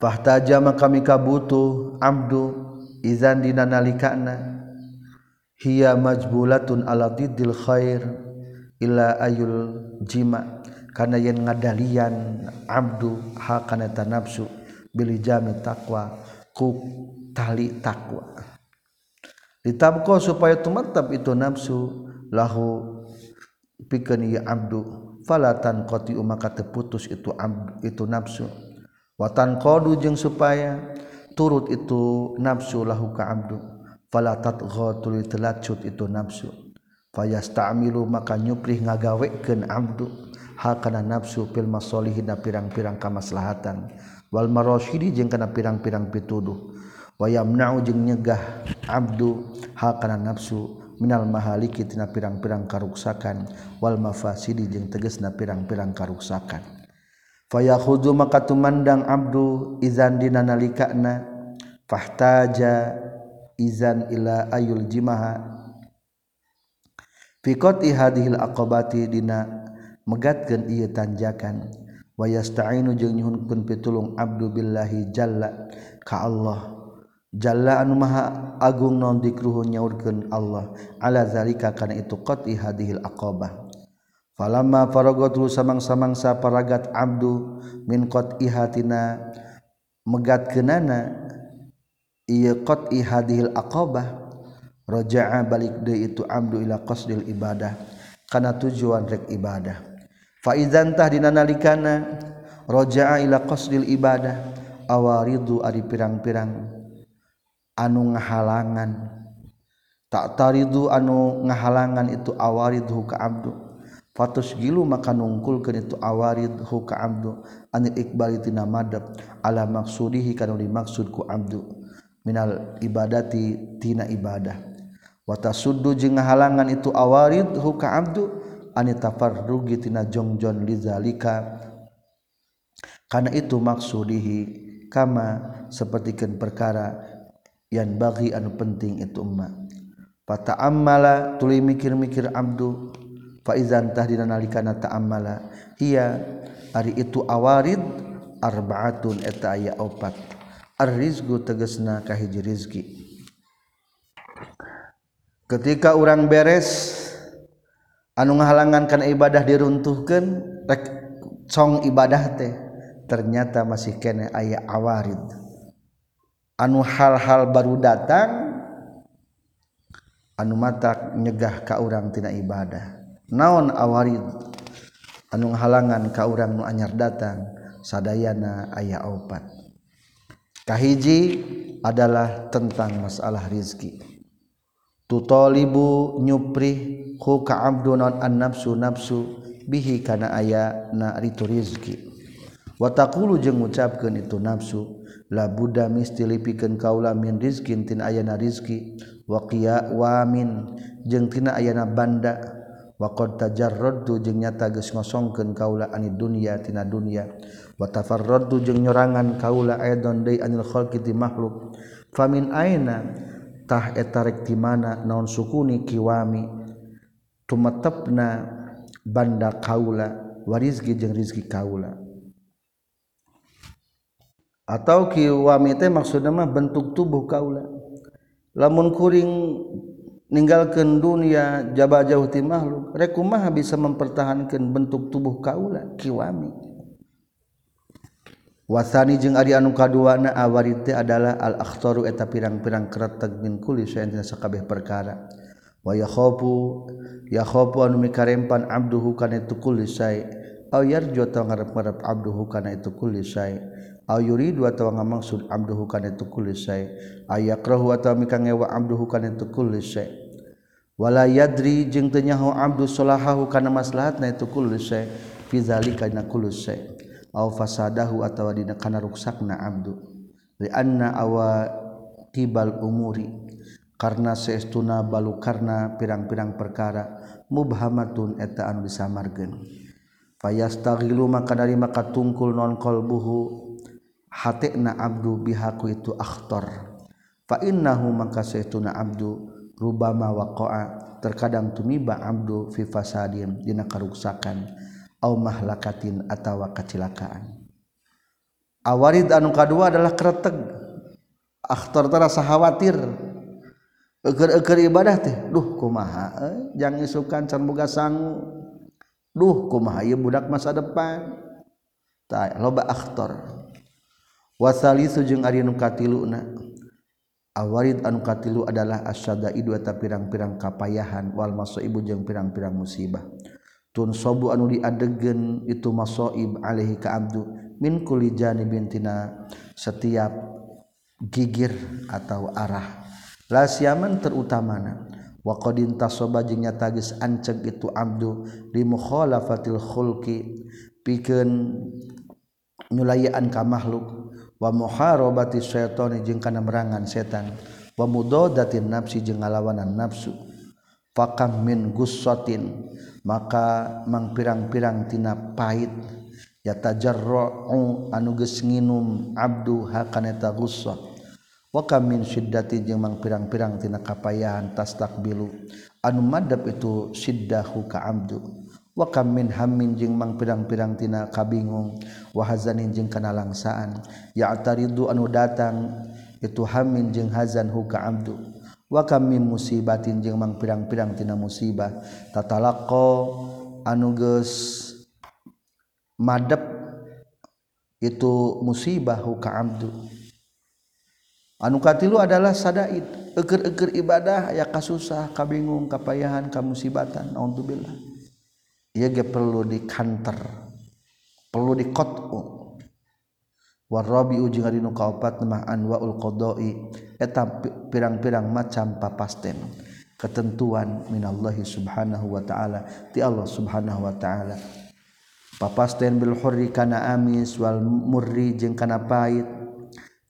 Speaker 1: Fahtaja maka mika butuh abdu izan dina nalikana. Hiya majbulatun ala didil khair ila ayul jima. Kana yen ngadalian abdu ha kana nafsu bilijami takwa ku tali takwa. Ditabko supaya tumetep itu nafsu lahu pikeun ieu abdu falatan qati maka terputus itu abdu, itu nafsu watan qadu jeung supaya turut itu nafsu lahu ka abdu falatat ghatul telacut itu nafsu fayastamilu maka nyuprih ngagawekeun abdu hakana nafsu fil masalihin pirang-pirang kamaslahatan. Walmarrosyidi jeung kana pirang-pirang pituduh. Wayam nau jeung nyegah Abdu hakana nafsu minal mahaliki tina pirang-pirang karuksakan. Wal mafasidi jeung tegesna pirang-pirang karuksakan. Fayakhudhu maka tumandang abdu izan dina nalikana. Fahtaja izan ila ayul jimaha. Fi qati hadhil aqabati dina megatkeun ieu tanjakan. wayastainu jeung nyuhunkeun pitulung abdu billahi jalla ka Allah. Jalla anu maha agung naon dikruhu nyaurkeun Allah. Ala zalika kana itu qati hadhil aqabah. Falamma faragatu samang-samangsa paragat abdu min qati hatina megatkeunana ieu qati hadhil aqabah raja'a balik deui itu abdu ila qasdil ibadah. Kana tujuan rek ibadah. faizantah dina nalikana raja'a ila qasdil ibadah awaridu ari pirang-pirang. Anu ngahalangan. Tak taridu anu ngahalangan itu awaridhu ka abdu. Fatus gilu maka nungkulkeun itu awaridhu ka abdu. Anil ikbali tina madab ala maksudihi kana dimaksud ku abdu. Minal ibadati tina ibadah. Wa tasuddu jeung ngahalangan itu awaridhu ka abdu. anitafar rugitina jongjon lizalika karena itu maksudihi kama sepertikan perkara yang bagi anu penting itu umma. Fata amala tuli mikir-mikir abdu faizan tahdina nalikana ta'ammala. Hiya ari itu awarid arbaatun eta aya opat. Arrizqu tegasna kahiji rizki. Ketika orang beres anu ngahalangan kana ibadah diruntuhkeun rek song ibadah teh ternyata masih kene aya awarid. Anu hal-hal baru datang anu mata nyegah ka urang tina ibadah. Naon awarid? Anu halangan ka urang nu anyar datang sadayana aya opat. Kahiji adalah tentang masalah rizki. Tutolibu nyupri huka Abdul non an nafsu nafsu bihi kana aya na itu rizki. Watakulu jeung ngucapkeun itu nafsu la Buddha mistili piken kaula min rizkin tin ayana rizki. Waqiya wamin jeung tina ayana banda. Wa qad tajarradtu jeung nyata geus ngosongkeun kaula ani dunya tina dunya. Wa tafarradtu jeung nyorangan kaula aidon deui anil khalqi makhluk. Famin aina tah eta rek ti mana naon sukuni kiwami. Tumetepna banda kaula warizki jeung rizki kaula. Atau ki wamite maksudnya mah bentuk tubuh kaula. Lamun kuring ninggalkan dunia jaba jauh ti makhluk rek kumaha bisa mempertahankan bentuk tubuh kaula kiwami Wasani jeung Ari anu kaduana awarite adalah al-akhtaru eta pirang-pirang kreteg min kulli syai'in sakabeh perkara. Wa yakhafu yakhafu anu mikarempan abduhu kana itu kulli syai' aw yarju ta ngarep-ngarep abduhu kana itu kulli syai' aw yuridu atawa ngamaksud abduhu kana itu kulli syai' ay yakrahu atawa mikangewa abduhu kana itu kulli syai' wala yadri jeung teu nyaho abdu salahahu kana maslahatna itu kulli syai' fi zalika kulli syai' aw fasadahu atawa dina kana ruksakna abdu. Li anna awa tibal umuri karena seestuna balu karena pirang-pirang perkara mubhamatun eta anu disamarkeun. Fayastaghilu maka dari maka tungkul non qalbuhu hatena abdu bihaku itu akhtar. Fa innahu maka seestuna abdu rubama waqa'a terkadang tumiba abdu fi fasadin dina karuksakan. mahlakatin atawa kecelakaan. Awarid anu kedua adalah kereteg akhtar terasa khawatir. Eker-eker ibadah teh duh kumaha eh, jangan isukan can boga sangu. Duh kumaha ieu budak masa depan. Tah loba akhtar. Wasalisu jeung ari nu katiluna. Awarid anu katilu adalah asyadaidu eta pirang-pirang kapayahan wal masaibu jeung pirang-pirang musibah. tun sobu anu diadegen itu masoib alaihi ka abdu. Min kulli bintina setiap gigir atau arah. Lasiaman terutamana. Wa qad intasoba jeung nyata geus anceg itu abdu li mukhalafatil khulqi pikeun nyulayaan ka makhluk. Wa muharabati syaitani jeung kana merangan setan. Wa mudadatin nafsi jeung ngalawanan nafsu. pakam min gussatin maka mang pirang-pirang tina pahit. Ya tajarra'u anu geus nginum abdu hakana eta gussah wa kam min syiddati jeung mang pirang-pirang tina kapayahan tastakbilu anu madab itu siddahu ka abdu. Wa kam min hammin jeung mang pirang-pirang tina kabingung. Wa hazanin jeung kana langsaan ya ataridu anu datang itu hammin jeung hazan hu ka abdu. wa kami musibatin jeung mang pirang-pirang tina musibah. Tatalaqo anuges madep itu musibah ka abdu. Anu katilu adalah sadaid. Eukeur-eukeur ibadah aya kasusah kabingung kapayahan kamusibatan. Naudzubillah. Ieu ge perlu dikanter perlu dikotu warrobi ujung hari nu kaopat mah anwaul kodoi eta pirang-pirang macam papasten. Ketentuan minallahi subhanahu wa ta'ala ti Allah subhanahu wa ta'ala. Papasten bil hurri kana amis wal murri jeng kana pahit.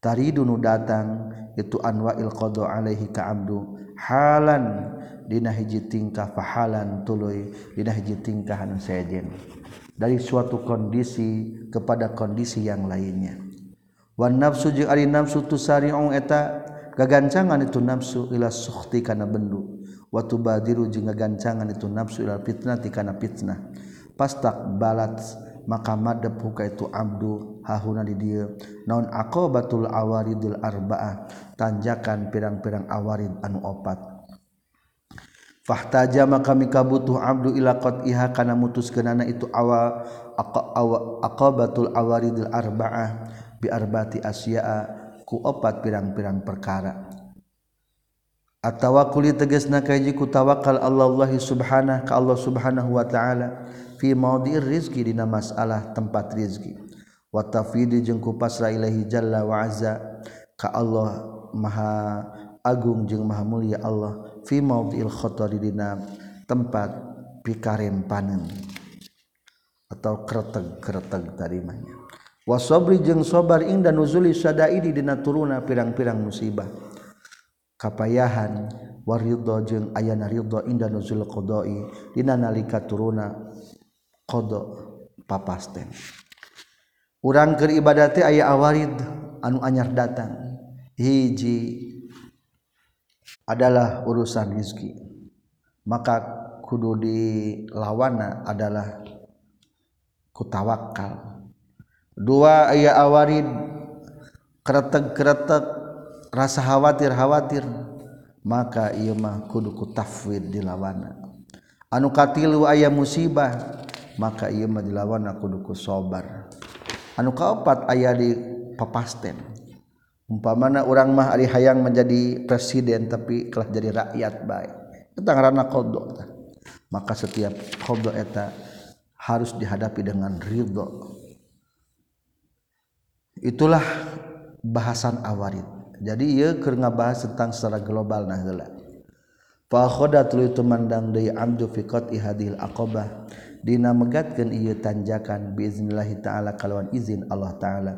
Speaker 1: Taridu nu datang itu anwail qada alaihi ka abdu. Halan dina hiji tingkah fahalan tuluy dina hiji tingkah anu sejen. Dari suatu kondisi kepada kondisi yang lainnya. wan nafsu jeung ari nafsu tusari'u eta gagancangan itu nafsu ila sukhti kana bendu. Wa tubadiru jeung gagancangan itu nafsu ila fitnati kana fitnah. Pastak balat maka madep huka itu abdu hahuna di dieu naon aqabatul awaridul arba'ah tanjakan pirang-pirang awarid anu opat. Fahtaja maka mika butuh abdu ila qat'iha kana mutuskeunana itu awal aqabatul awaridil arba'ah bi arbati asya'a ku opat pirang-pirang perkara. At-tawakkul tegasna kaji ku tawakal Allah subhanahu ka Allah subhanahu wa ta'ala fi maudhi'ir rizqi dina masalah tempat rizki wa tafidi jeung ku pasrah ilahi jalla wa azza ka Allah maha agung jeung maha mulia Allah fi maudhi'il dina tempat pikarem panen atau kereteg-kereteg tarimanya wasobri jeung sobar ing dan nuzuli sadaidi dina turuna pirang-pirang musibah. Kapayahan waridho jeung ayana ridho inda nuzul qada'i dina nalika turuna qada papasten. Urang keur ibadah teh aya awarid anu anyar datang. Hiji adalah urusan rezeki. Maka kudu dilawana adalah kutawakal. dua aya awarid keretek-keretek rasa khawatir khawatir. Maka ieu mah kudu ku tafwid dilawana. Anu katilu aya musibah maka ieu mah dilawana kudu ku sabar anu kaopat aya di papasten. Umpamana urang mah ari hayang menjadi presiden tapi kelah jadi rakyat baik eta ngaranna qadha maka setiap qadha eta harus dihadapi dengan ridho. itulah bahasan awarid. Jadi ia keur ngabahas tentang secara global nah heula. Fa khodatul itu mandang deui abdu fi qat'i hadhil aqabah. Dina megatkeun ieu tanjakan biiznillah taala kalawan izin Allah taala.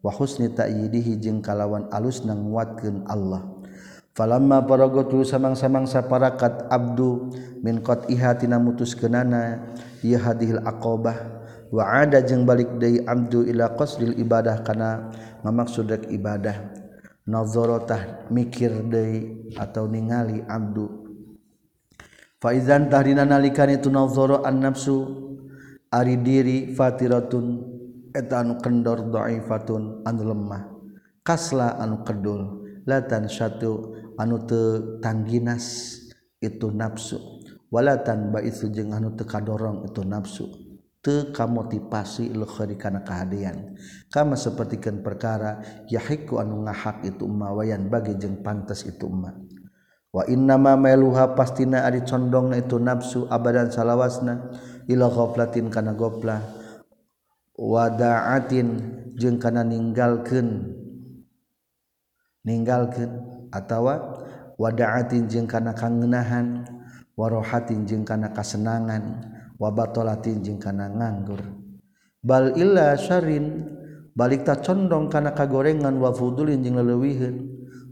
Speaker 1: Wa husni ta'yidihi jeung kalawan alus nguatkeun Allah. Falamma paraga samang-samang saparakat abdu min qat'iha tina mutuskeunana ieu hadhil aqabah. wa ada jeung balik deui abdu ila qasdil ibadah kana ngamaksud rek ibadah. Nazarotah mikir deui atau ningali abdu. Fa idzan tahrina nalikan itu nazara an nafsu ari diri fatiratun eta anu kendor dhaifatun anu lemah. Kasla anu kedul latan satu anu teu tangginas itu nafsu. Walatan baisu jeung anu teu kadorong itu nafsu. kamotivasi lukhari kana kehadian kama sapertikeun perkara yahiku anu ngahak itu umma wayan bagi jeung pantas itu umma. Wa inna ma meluha pastina ari condongna itu nafsu abadan salawasna ila ghaflatin kana goplah wada'atin jeung kana ninggalkeun ninggalkeun atawa wada'atin jeung kana kangenahan. Warohatin jeung kana kasenangan. wabatolatin jeung kana nganggur. Bal illa syarin balik tak condong kana kagorengan wa fudulin jeung leuwiheun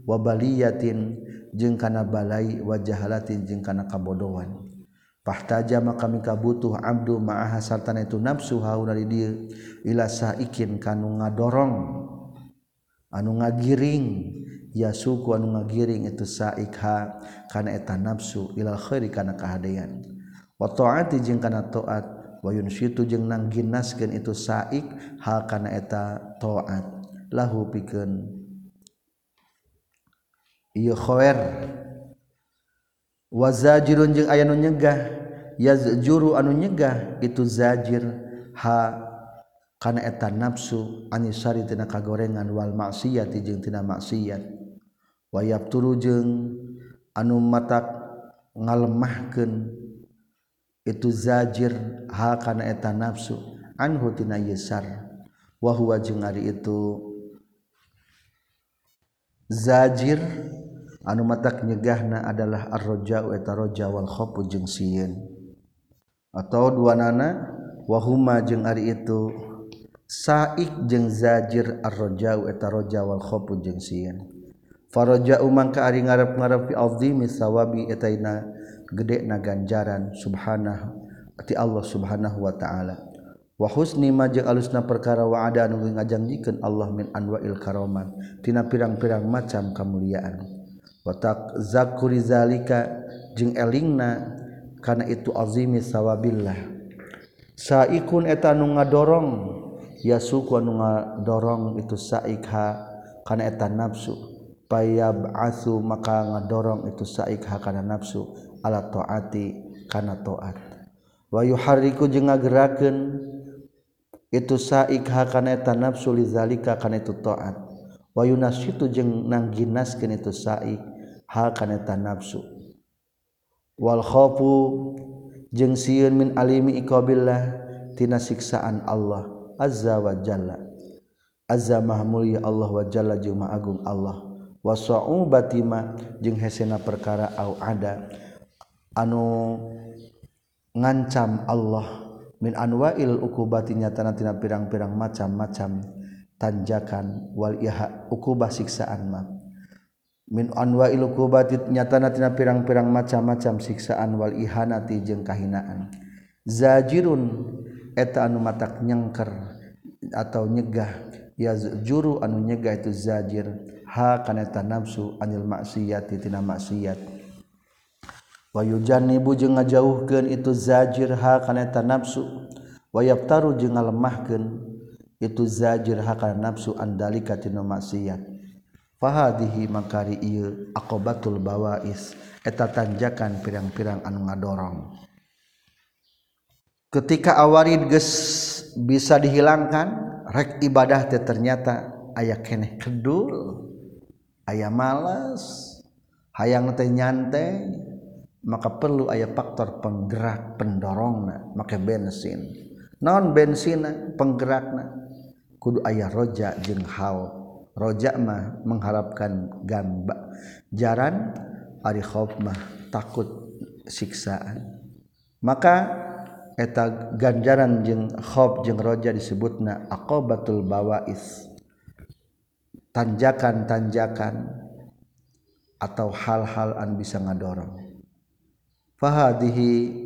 Speaker 1: wa baliyatin jeung kana balai wa jahalatin jeung kana kabodohan. Pahtaja maka mika butuh abdu ma'aha sartana itu nafsu hauna di dieu ila saikin kanu ngadorong anu ngagiring. Ya suku anu ngagiring itu saik ha kana eta nafsu ila khairi kana kahadean. watoati jeung kana taat wa situ jeung nang ginaskeun itu saik hal kana eta taat. lahu pikeun. Ieu khawer wa zajirun jeung aya nu nyegah yazjuru anu nyegah itu zajir ha kana eta nafsu anisari tina kagorengan wal maksiat jeung tina maksiat wa yabturu jeung anu matak ngalemahkeun itu zajir hal kana eta nafsu. Anhu tina yesar. Wa huwa jeung ari itu. Zajir anu matak nyegahna adalah ar-raja'u eta raja wal khofu jeung sieun. Atau dua nana wahuma jeung ari itu. Saik jeung zajir ar-raja'u eta raja wal khofu jeung sieun. Faraja'u mangka ari ngarep-ngarep fi azimi sawabi eta gede na ganjaran subhanahu ti Allah subhanahu wa ta'ala. Wahusni majeng alusna perkara waadaan nu ngajangjikan Allah min anwa'il karoman tina pirang-pirang macam kemuliaan watak zakuri zalika jeung elingna kana itu azimi sawabillah. Saikun eta nu ngadorong ya suku anu ngadorong itu saikha kana eta nafsu. Payab asu maka ngadorong itu saikha kana nafsu. Ala taati kana taat. Wa yuharriku jeung ngagerakeun itu saikha kana eta nafsu lizalika kana itu taat. Wa yunasitu jeung nangginaskeun itu saik hal kana eta nafsu. Wal khaufu jeung sieun min alimi iqabillah tina siksaan Allah azza wa jalla. Azza mahmul Allah wa jalla jeung agung Allah. Wa sa'ubati ma jeung hesena perkara au ada anu ngancam Allah min anwail ukubatinya tanatina pirang-pirang macam-macam tanjakan wal iha ukubah siksaan ma min anwail ukubati nyatana tina pirang-pirang macam-macam siksaan wal ihanati jeung kahinaan. Zajirun eta anu matak nyengker atau nyegah. Ya juru anu nyegah itu zajir. Ha kana nafsu anil maksiat tina maksiat. wayujanibu jeung ngajauhkeun itu zajir ha kana nafsu. Wayaftaru jeung ngalemahkeun itu zajir ha kana nafsu andalika tina maksiat. Fahadihi makari ieu aqobatul bawais eta tanjakan pirang-pirang anu ngadorong. Ketika awarid geus bisa dihilangkan rek ibadah teh ternyata aya keneh kedul aya malas hayang teh nyantai maka perlu aya faktor penggerak pendorongna make bensin. Non bensin penggerakna. Kudu ayah roja jeung hal. Roja mah mengharapkan gamba. Jaran ari khauf mah takut siksaan. Maka eta ganjaran jeung khauf jeung roja disebutna aqabatul bawais. Tanjakan-tanjakan atau hal-hal an bisa ngadorong. fahadihi.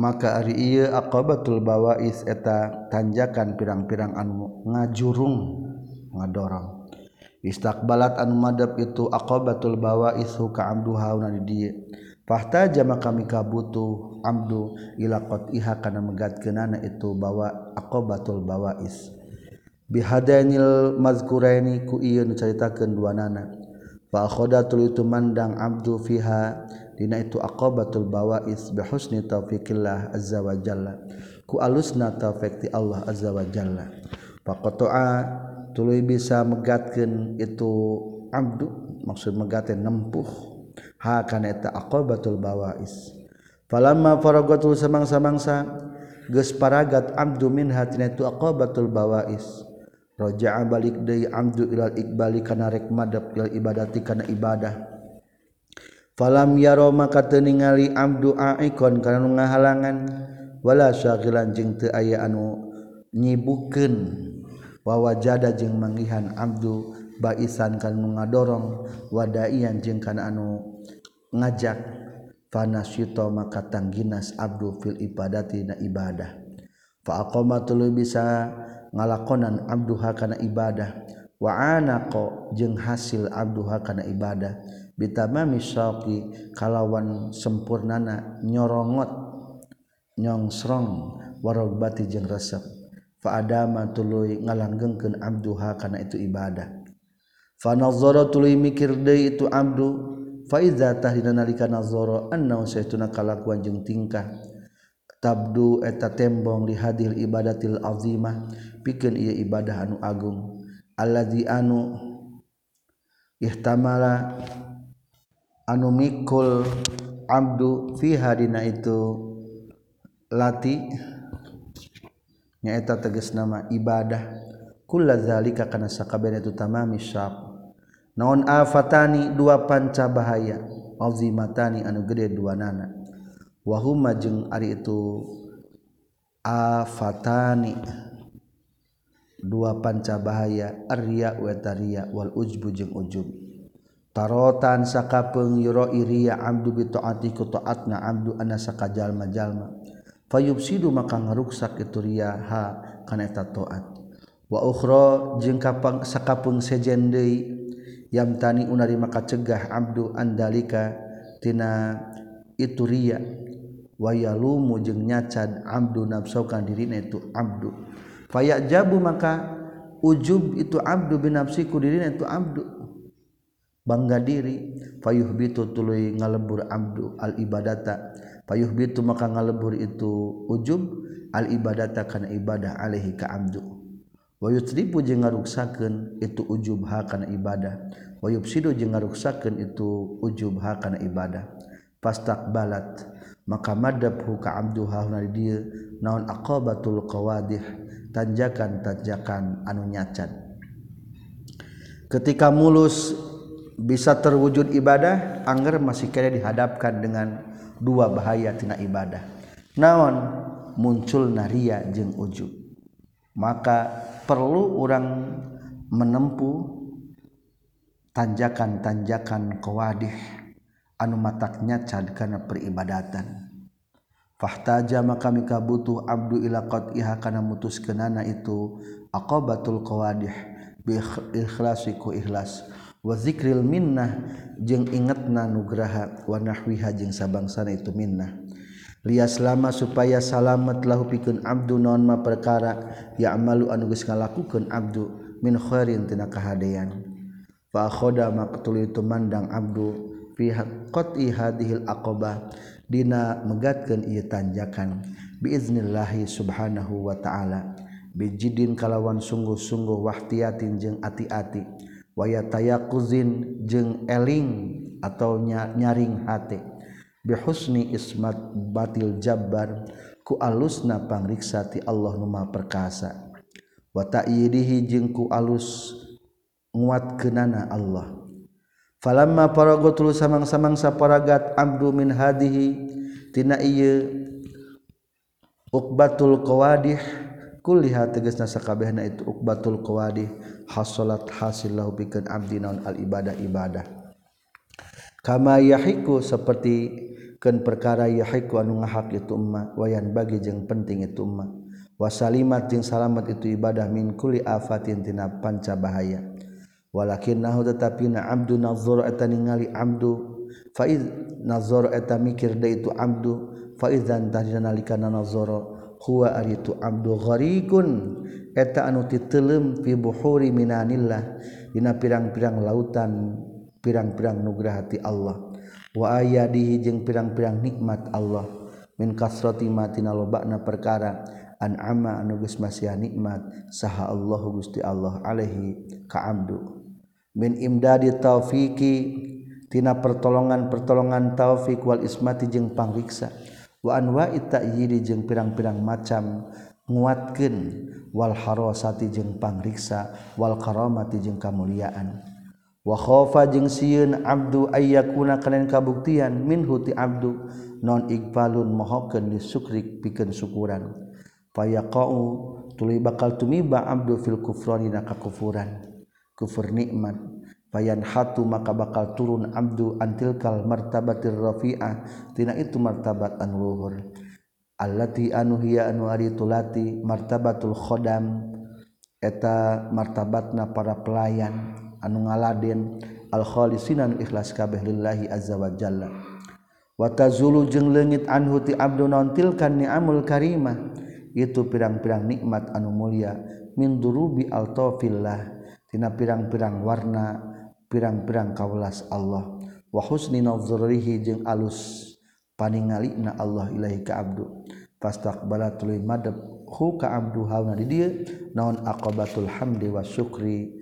Speaker 1: Maka ari ieu aqabatul bawais eta tanjakan pirang-pirang anu ngajurung ngadorong. Istakbalat anu madep itu aqabatul bawais ka abdu hauna di dieu. Fahtaja maka mika butuh abdu ila qatiha kana megatkeunana itu bawa aqabatul bawais. Bihadainil mazkuraini ku ieu nu caritakeun duanana. Fa khodatul itu mandang abdu fiha dina itu aqabatul bawais bi husni taufiqillah azza wa jalla. Ku alusna taufiq Allah azza wa jalla. Faqata'a tulu bisa megatkan itu Abdul maksud megaten nempuh. Ha kana eta aqabatul bawais. Falamma faragatul samangsa-mangsa gesparagat Abdul minhat itu ako batul bawais. Raja balik Abdul Iqbal karenarek madb ibadati karena ibadah falam yaro maka teu ningali abdu aikon kana nu ngahalangan. Wala syaghilan jeung teu aya anu nyibukeun. Wa wajada jeung manggihan abdu baisan kan ngadorong. Wadaian jeung kana anu ngajak. Fanasyito maka tangginas abdu fil ibadati na ibadah. Fa aqama bisa ngalakonan abduha kana ibadah. Wa anaqa jeung hasil abduha kana ibadah. bitama misoki kalawan sempurnana nyorongot nyongsrong warogbati jeung resep. Fa adama tuluy ngalanggengkeun abduha kana itu ibadah. Fa nazara tuluy mikir deui itu abdu fa iza tahdina nalika nazara annahu saytuna kalakuan jeung tingkah. Tabdu eta tembong di hadil ibadatil azimah pikeun ieu ibadah anu agung. Alladzi anu ihtamala anu mikul abdu fiha dina itu lati nyaeta teges nama ibadah. Kulla zalika kana sakabehna itu tamami syaf naon afatani dua panca bahaya. Azimatani anu gede dua nana. Wahuma jeung ari itu afatani. Dua panca bahaya arya wa tariya wal ujbu jeung ujub. Tarotan sakapeung yuro iriya abdu bi taati ku taatna abdu ana sakajalma jalma fayubsidu maka ngaruksak itu riya ha kana eta taat. Wa ukhra jeung kapang sakapeung sejen deui yamtani unari maka cegah abdu andalika itu ria wayalumu jeung nyacad abdu nafsaukan dirina itu abdu. Fayak jabu maka ujub itu abdu binafsiku dirina itu abdu bangga diri. Payuh bitu tuluy ngalebur abdu al ibadata payuh bitu maka ngalebur itu ujub al ibadata kana ibadah alaihi ka abdu. Wa yutribu jeung ngaruksakeun itu ujub ha kana ibadah. Wa yufsidu jeung ngaruksakeun itu ujub ha kana ibadah. Fastaqbalat maka madabhu ka abdu hauna dieu naon aqabatul qawadih tanjakan-tanjakan anu nyacan. Ketika mulus bisa terwujud ibadah angger masih kaya dihadapkan dengan dua bahaya tina ibadah. Naon? Muncul naria jeung ujub. Maka perlu orang menempuh tanjakan-tanjakan kewadih anu mataknya cad peribadatan. Fahtaja maka mika butuh abdu ila qat'iha kana mutuskeunana itu aqabatul qawadih bi ikhlasi ku ikhlas wazikril minnah jeung ingetna nugraha warnahwiha jeung sabangsana itu minnah. Lias lama supaya salamet lahu pikeun abdu naon ma perkara ya amalu anu geus ngalakukeun abdu min khairin tina kahadean. Fa khoda maqtul itu mandang abdu fi qat'i hadhil aqabah dina megatkeun ieu tanjakan biiznillahi subhanahu wa ta'ala. Bijidin kalawan sungguh-sungguh wahtiatin jeung ati-ati. waya taya kuzin jeung eling atau nyaring hati bihusni ismat batil jabbar ku alusna pangriksati Allah numa perkasa. Wa ta'yidihi jeung ku alus nguatkeunana Allah. Falamma paraga samang-samang saparagat abdu min hadihi tina ieu uqbatul qawadih kulliha tegasna sakabehna itu ukbatul qawadih hasolat hasil lahu pikeun abdi naon al ibadah ibadah. Kama yahiku seperti keun perkara yahiku anu ngahak itu umma wayan bagi jeung penting itu umma wasalimat jeung salamat itu ibadah min kulli afatin tina panca bahaya. Walakinnahu tatapina abdu nazar eta ningali abdu fa iz nazar eta mikir da itu abdu fa idzan tahdina nalikana nazara huwa ari abdu gharikun. Eta anu titelem fi buhuri minanillah dina pirang-pirang lautan pirang-pirang nugrah hati Allah. Wa ayadihi jeung pirang-pirang nikmat Allah. Min kasrati ma lobana perkara an'ama anu geus masih nikmat saha Allah Gusti Allah alaihi ka abdu. Min imdadi taufiki tina pertolongan-pertolongan taufik wal ismati jeung pangriksa. wa itayidi jeung pirang-pirang macam nguatkeun. Wal harasati jeung pangriksa Wal karomati jeung kamuliaan. Wakhofa jeung siun Abdu ayyakuna kalian kabuktian min huti Abdu non Iqbalun mohoken disukrik piken syukuran. Payaqau tuluy bakal tumiba Abdu fil kufroni na kakufuran. Kufur nikmat. bayan hatu maka bakal turun Abdu antilkal martabatir rafiah. Tina itu martabat anluhur allati anu hiya anu ari tulati martabatul khodam. Eta martabatna para pelayan anu ngaladen al khalisinan ikhlas kabeh lillahi azza wa jalla. Wa tazulu jeung leungit anhu ti abdu nontilkan ni'amul karimah. Itu pirang-pirang nikmat anu mulia. Min durubi altofillah tina pirang-pirang warna pirang-pirang kaulas Allah. Wa husni nazrihi jeung alus paningalina Allah ilahi ka abdu. Fastaqbala tuluy madab hu ka abdu hauna di dieu naon aqabatul hamdi wa syukri.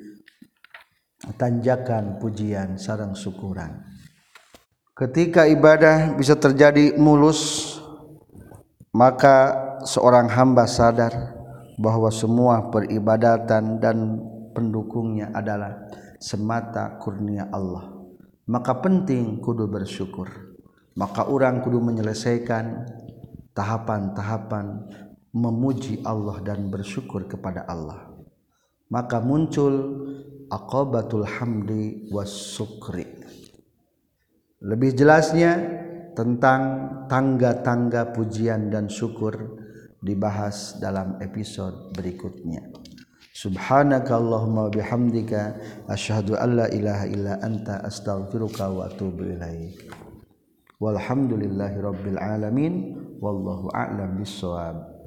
Speaker 1: Tanjakan pujian sarang syukuran. Ketika ibadah bisa terjadi mulus maka seorang hamba sadar bahwa semua peribadatan dan pendukungnya adalah semata kurnia Allah. Maka penting kudu bersyukur. Maka orang kudu menyelesaikan tahapan-tahapan memuji Allah dan bersyukur kepada Allah. Maka muncul aqabatul hamdi was sukri. Lebih jelasnya tentang tangga-tangga pujian dan syukur dibahas dalam episode berikutnya Subhanakallahumma bihamdika asyhadu an la ilaha illa anta astaghfiruka wa atubu ilaik. Walhamdulillahi rabbil alamin wallahu a'lam bissawab.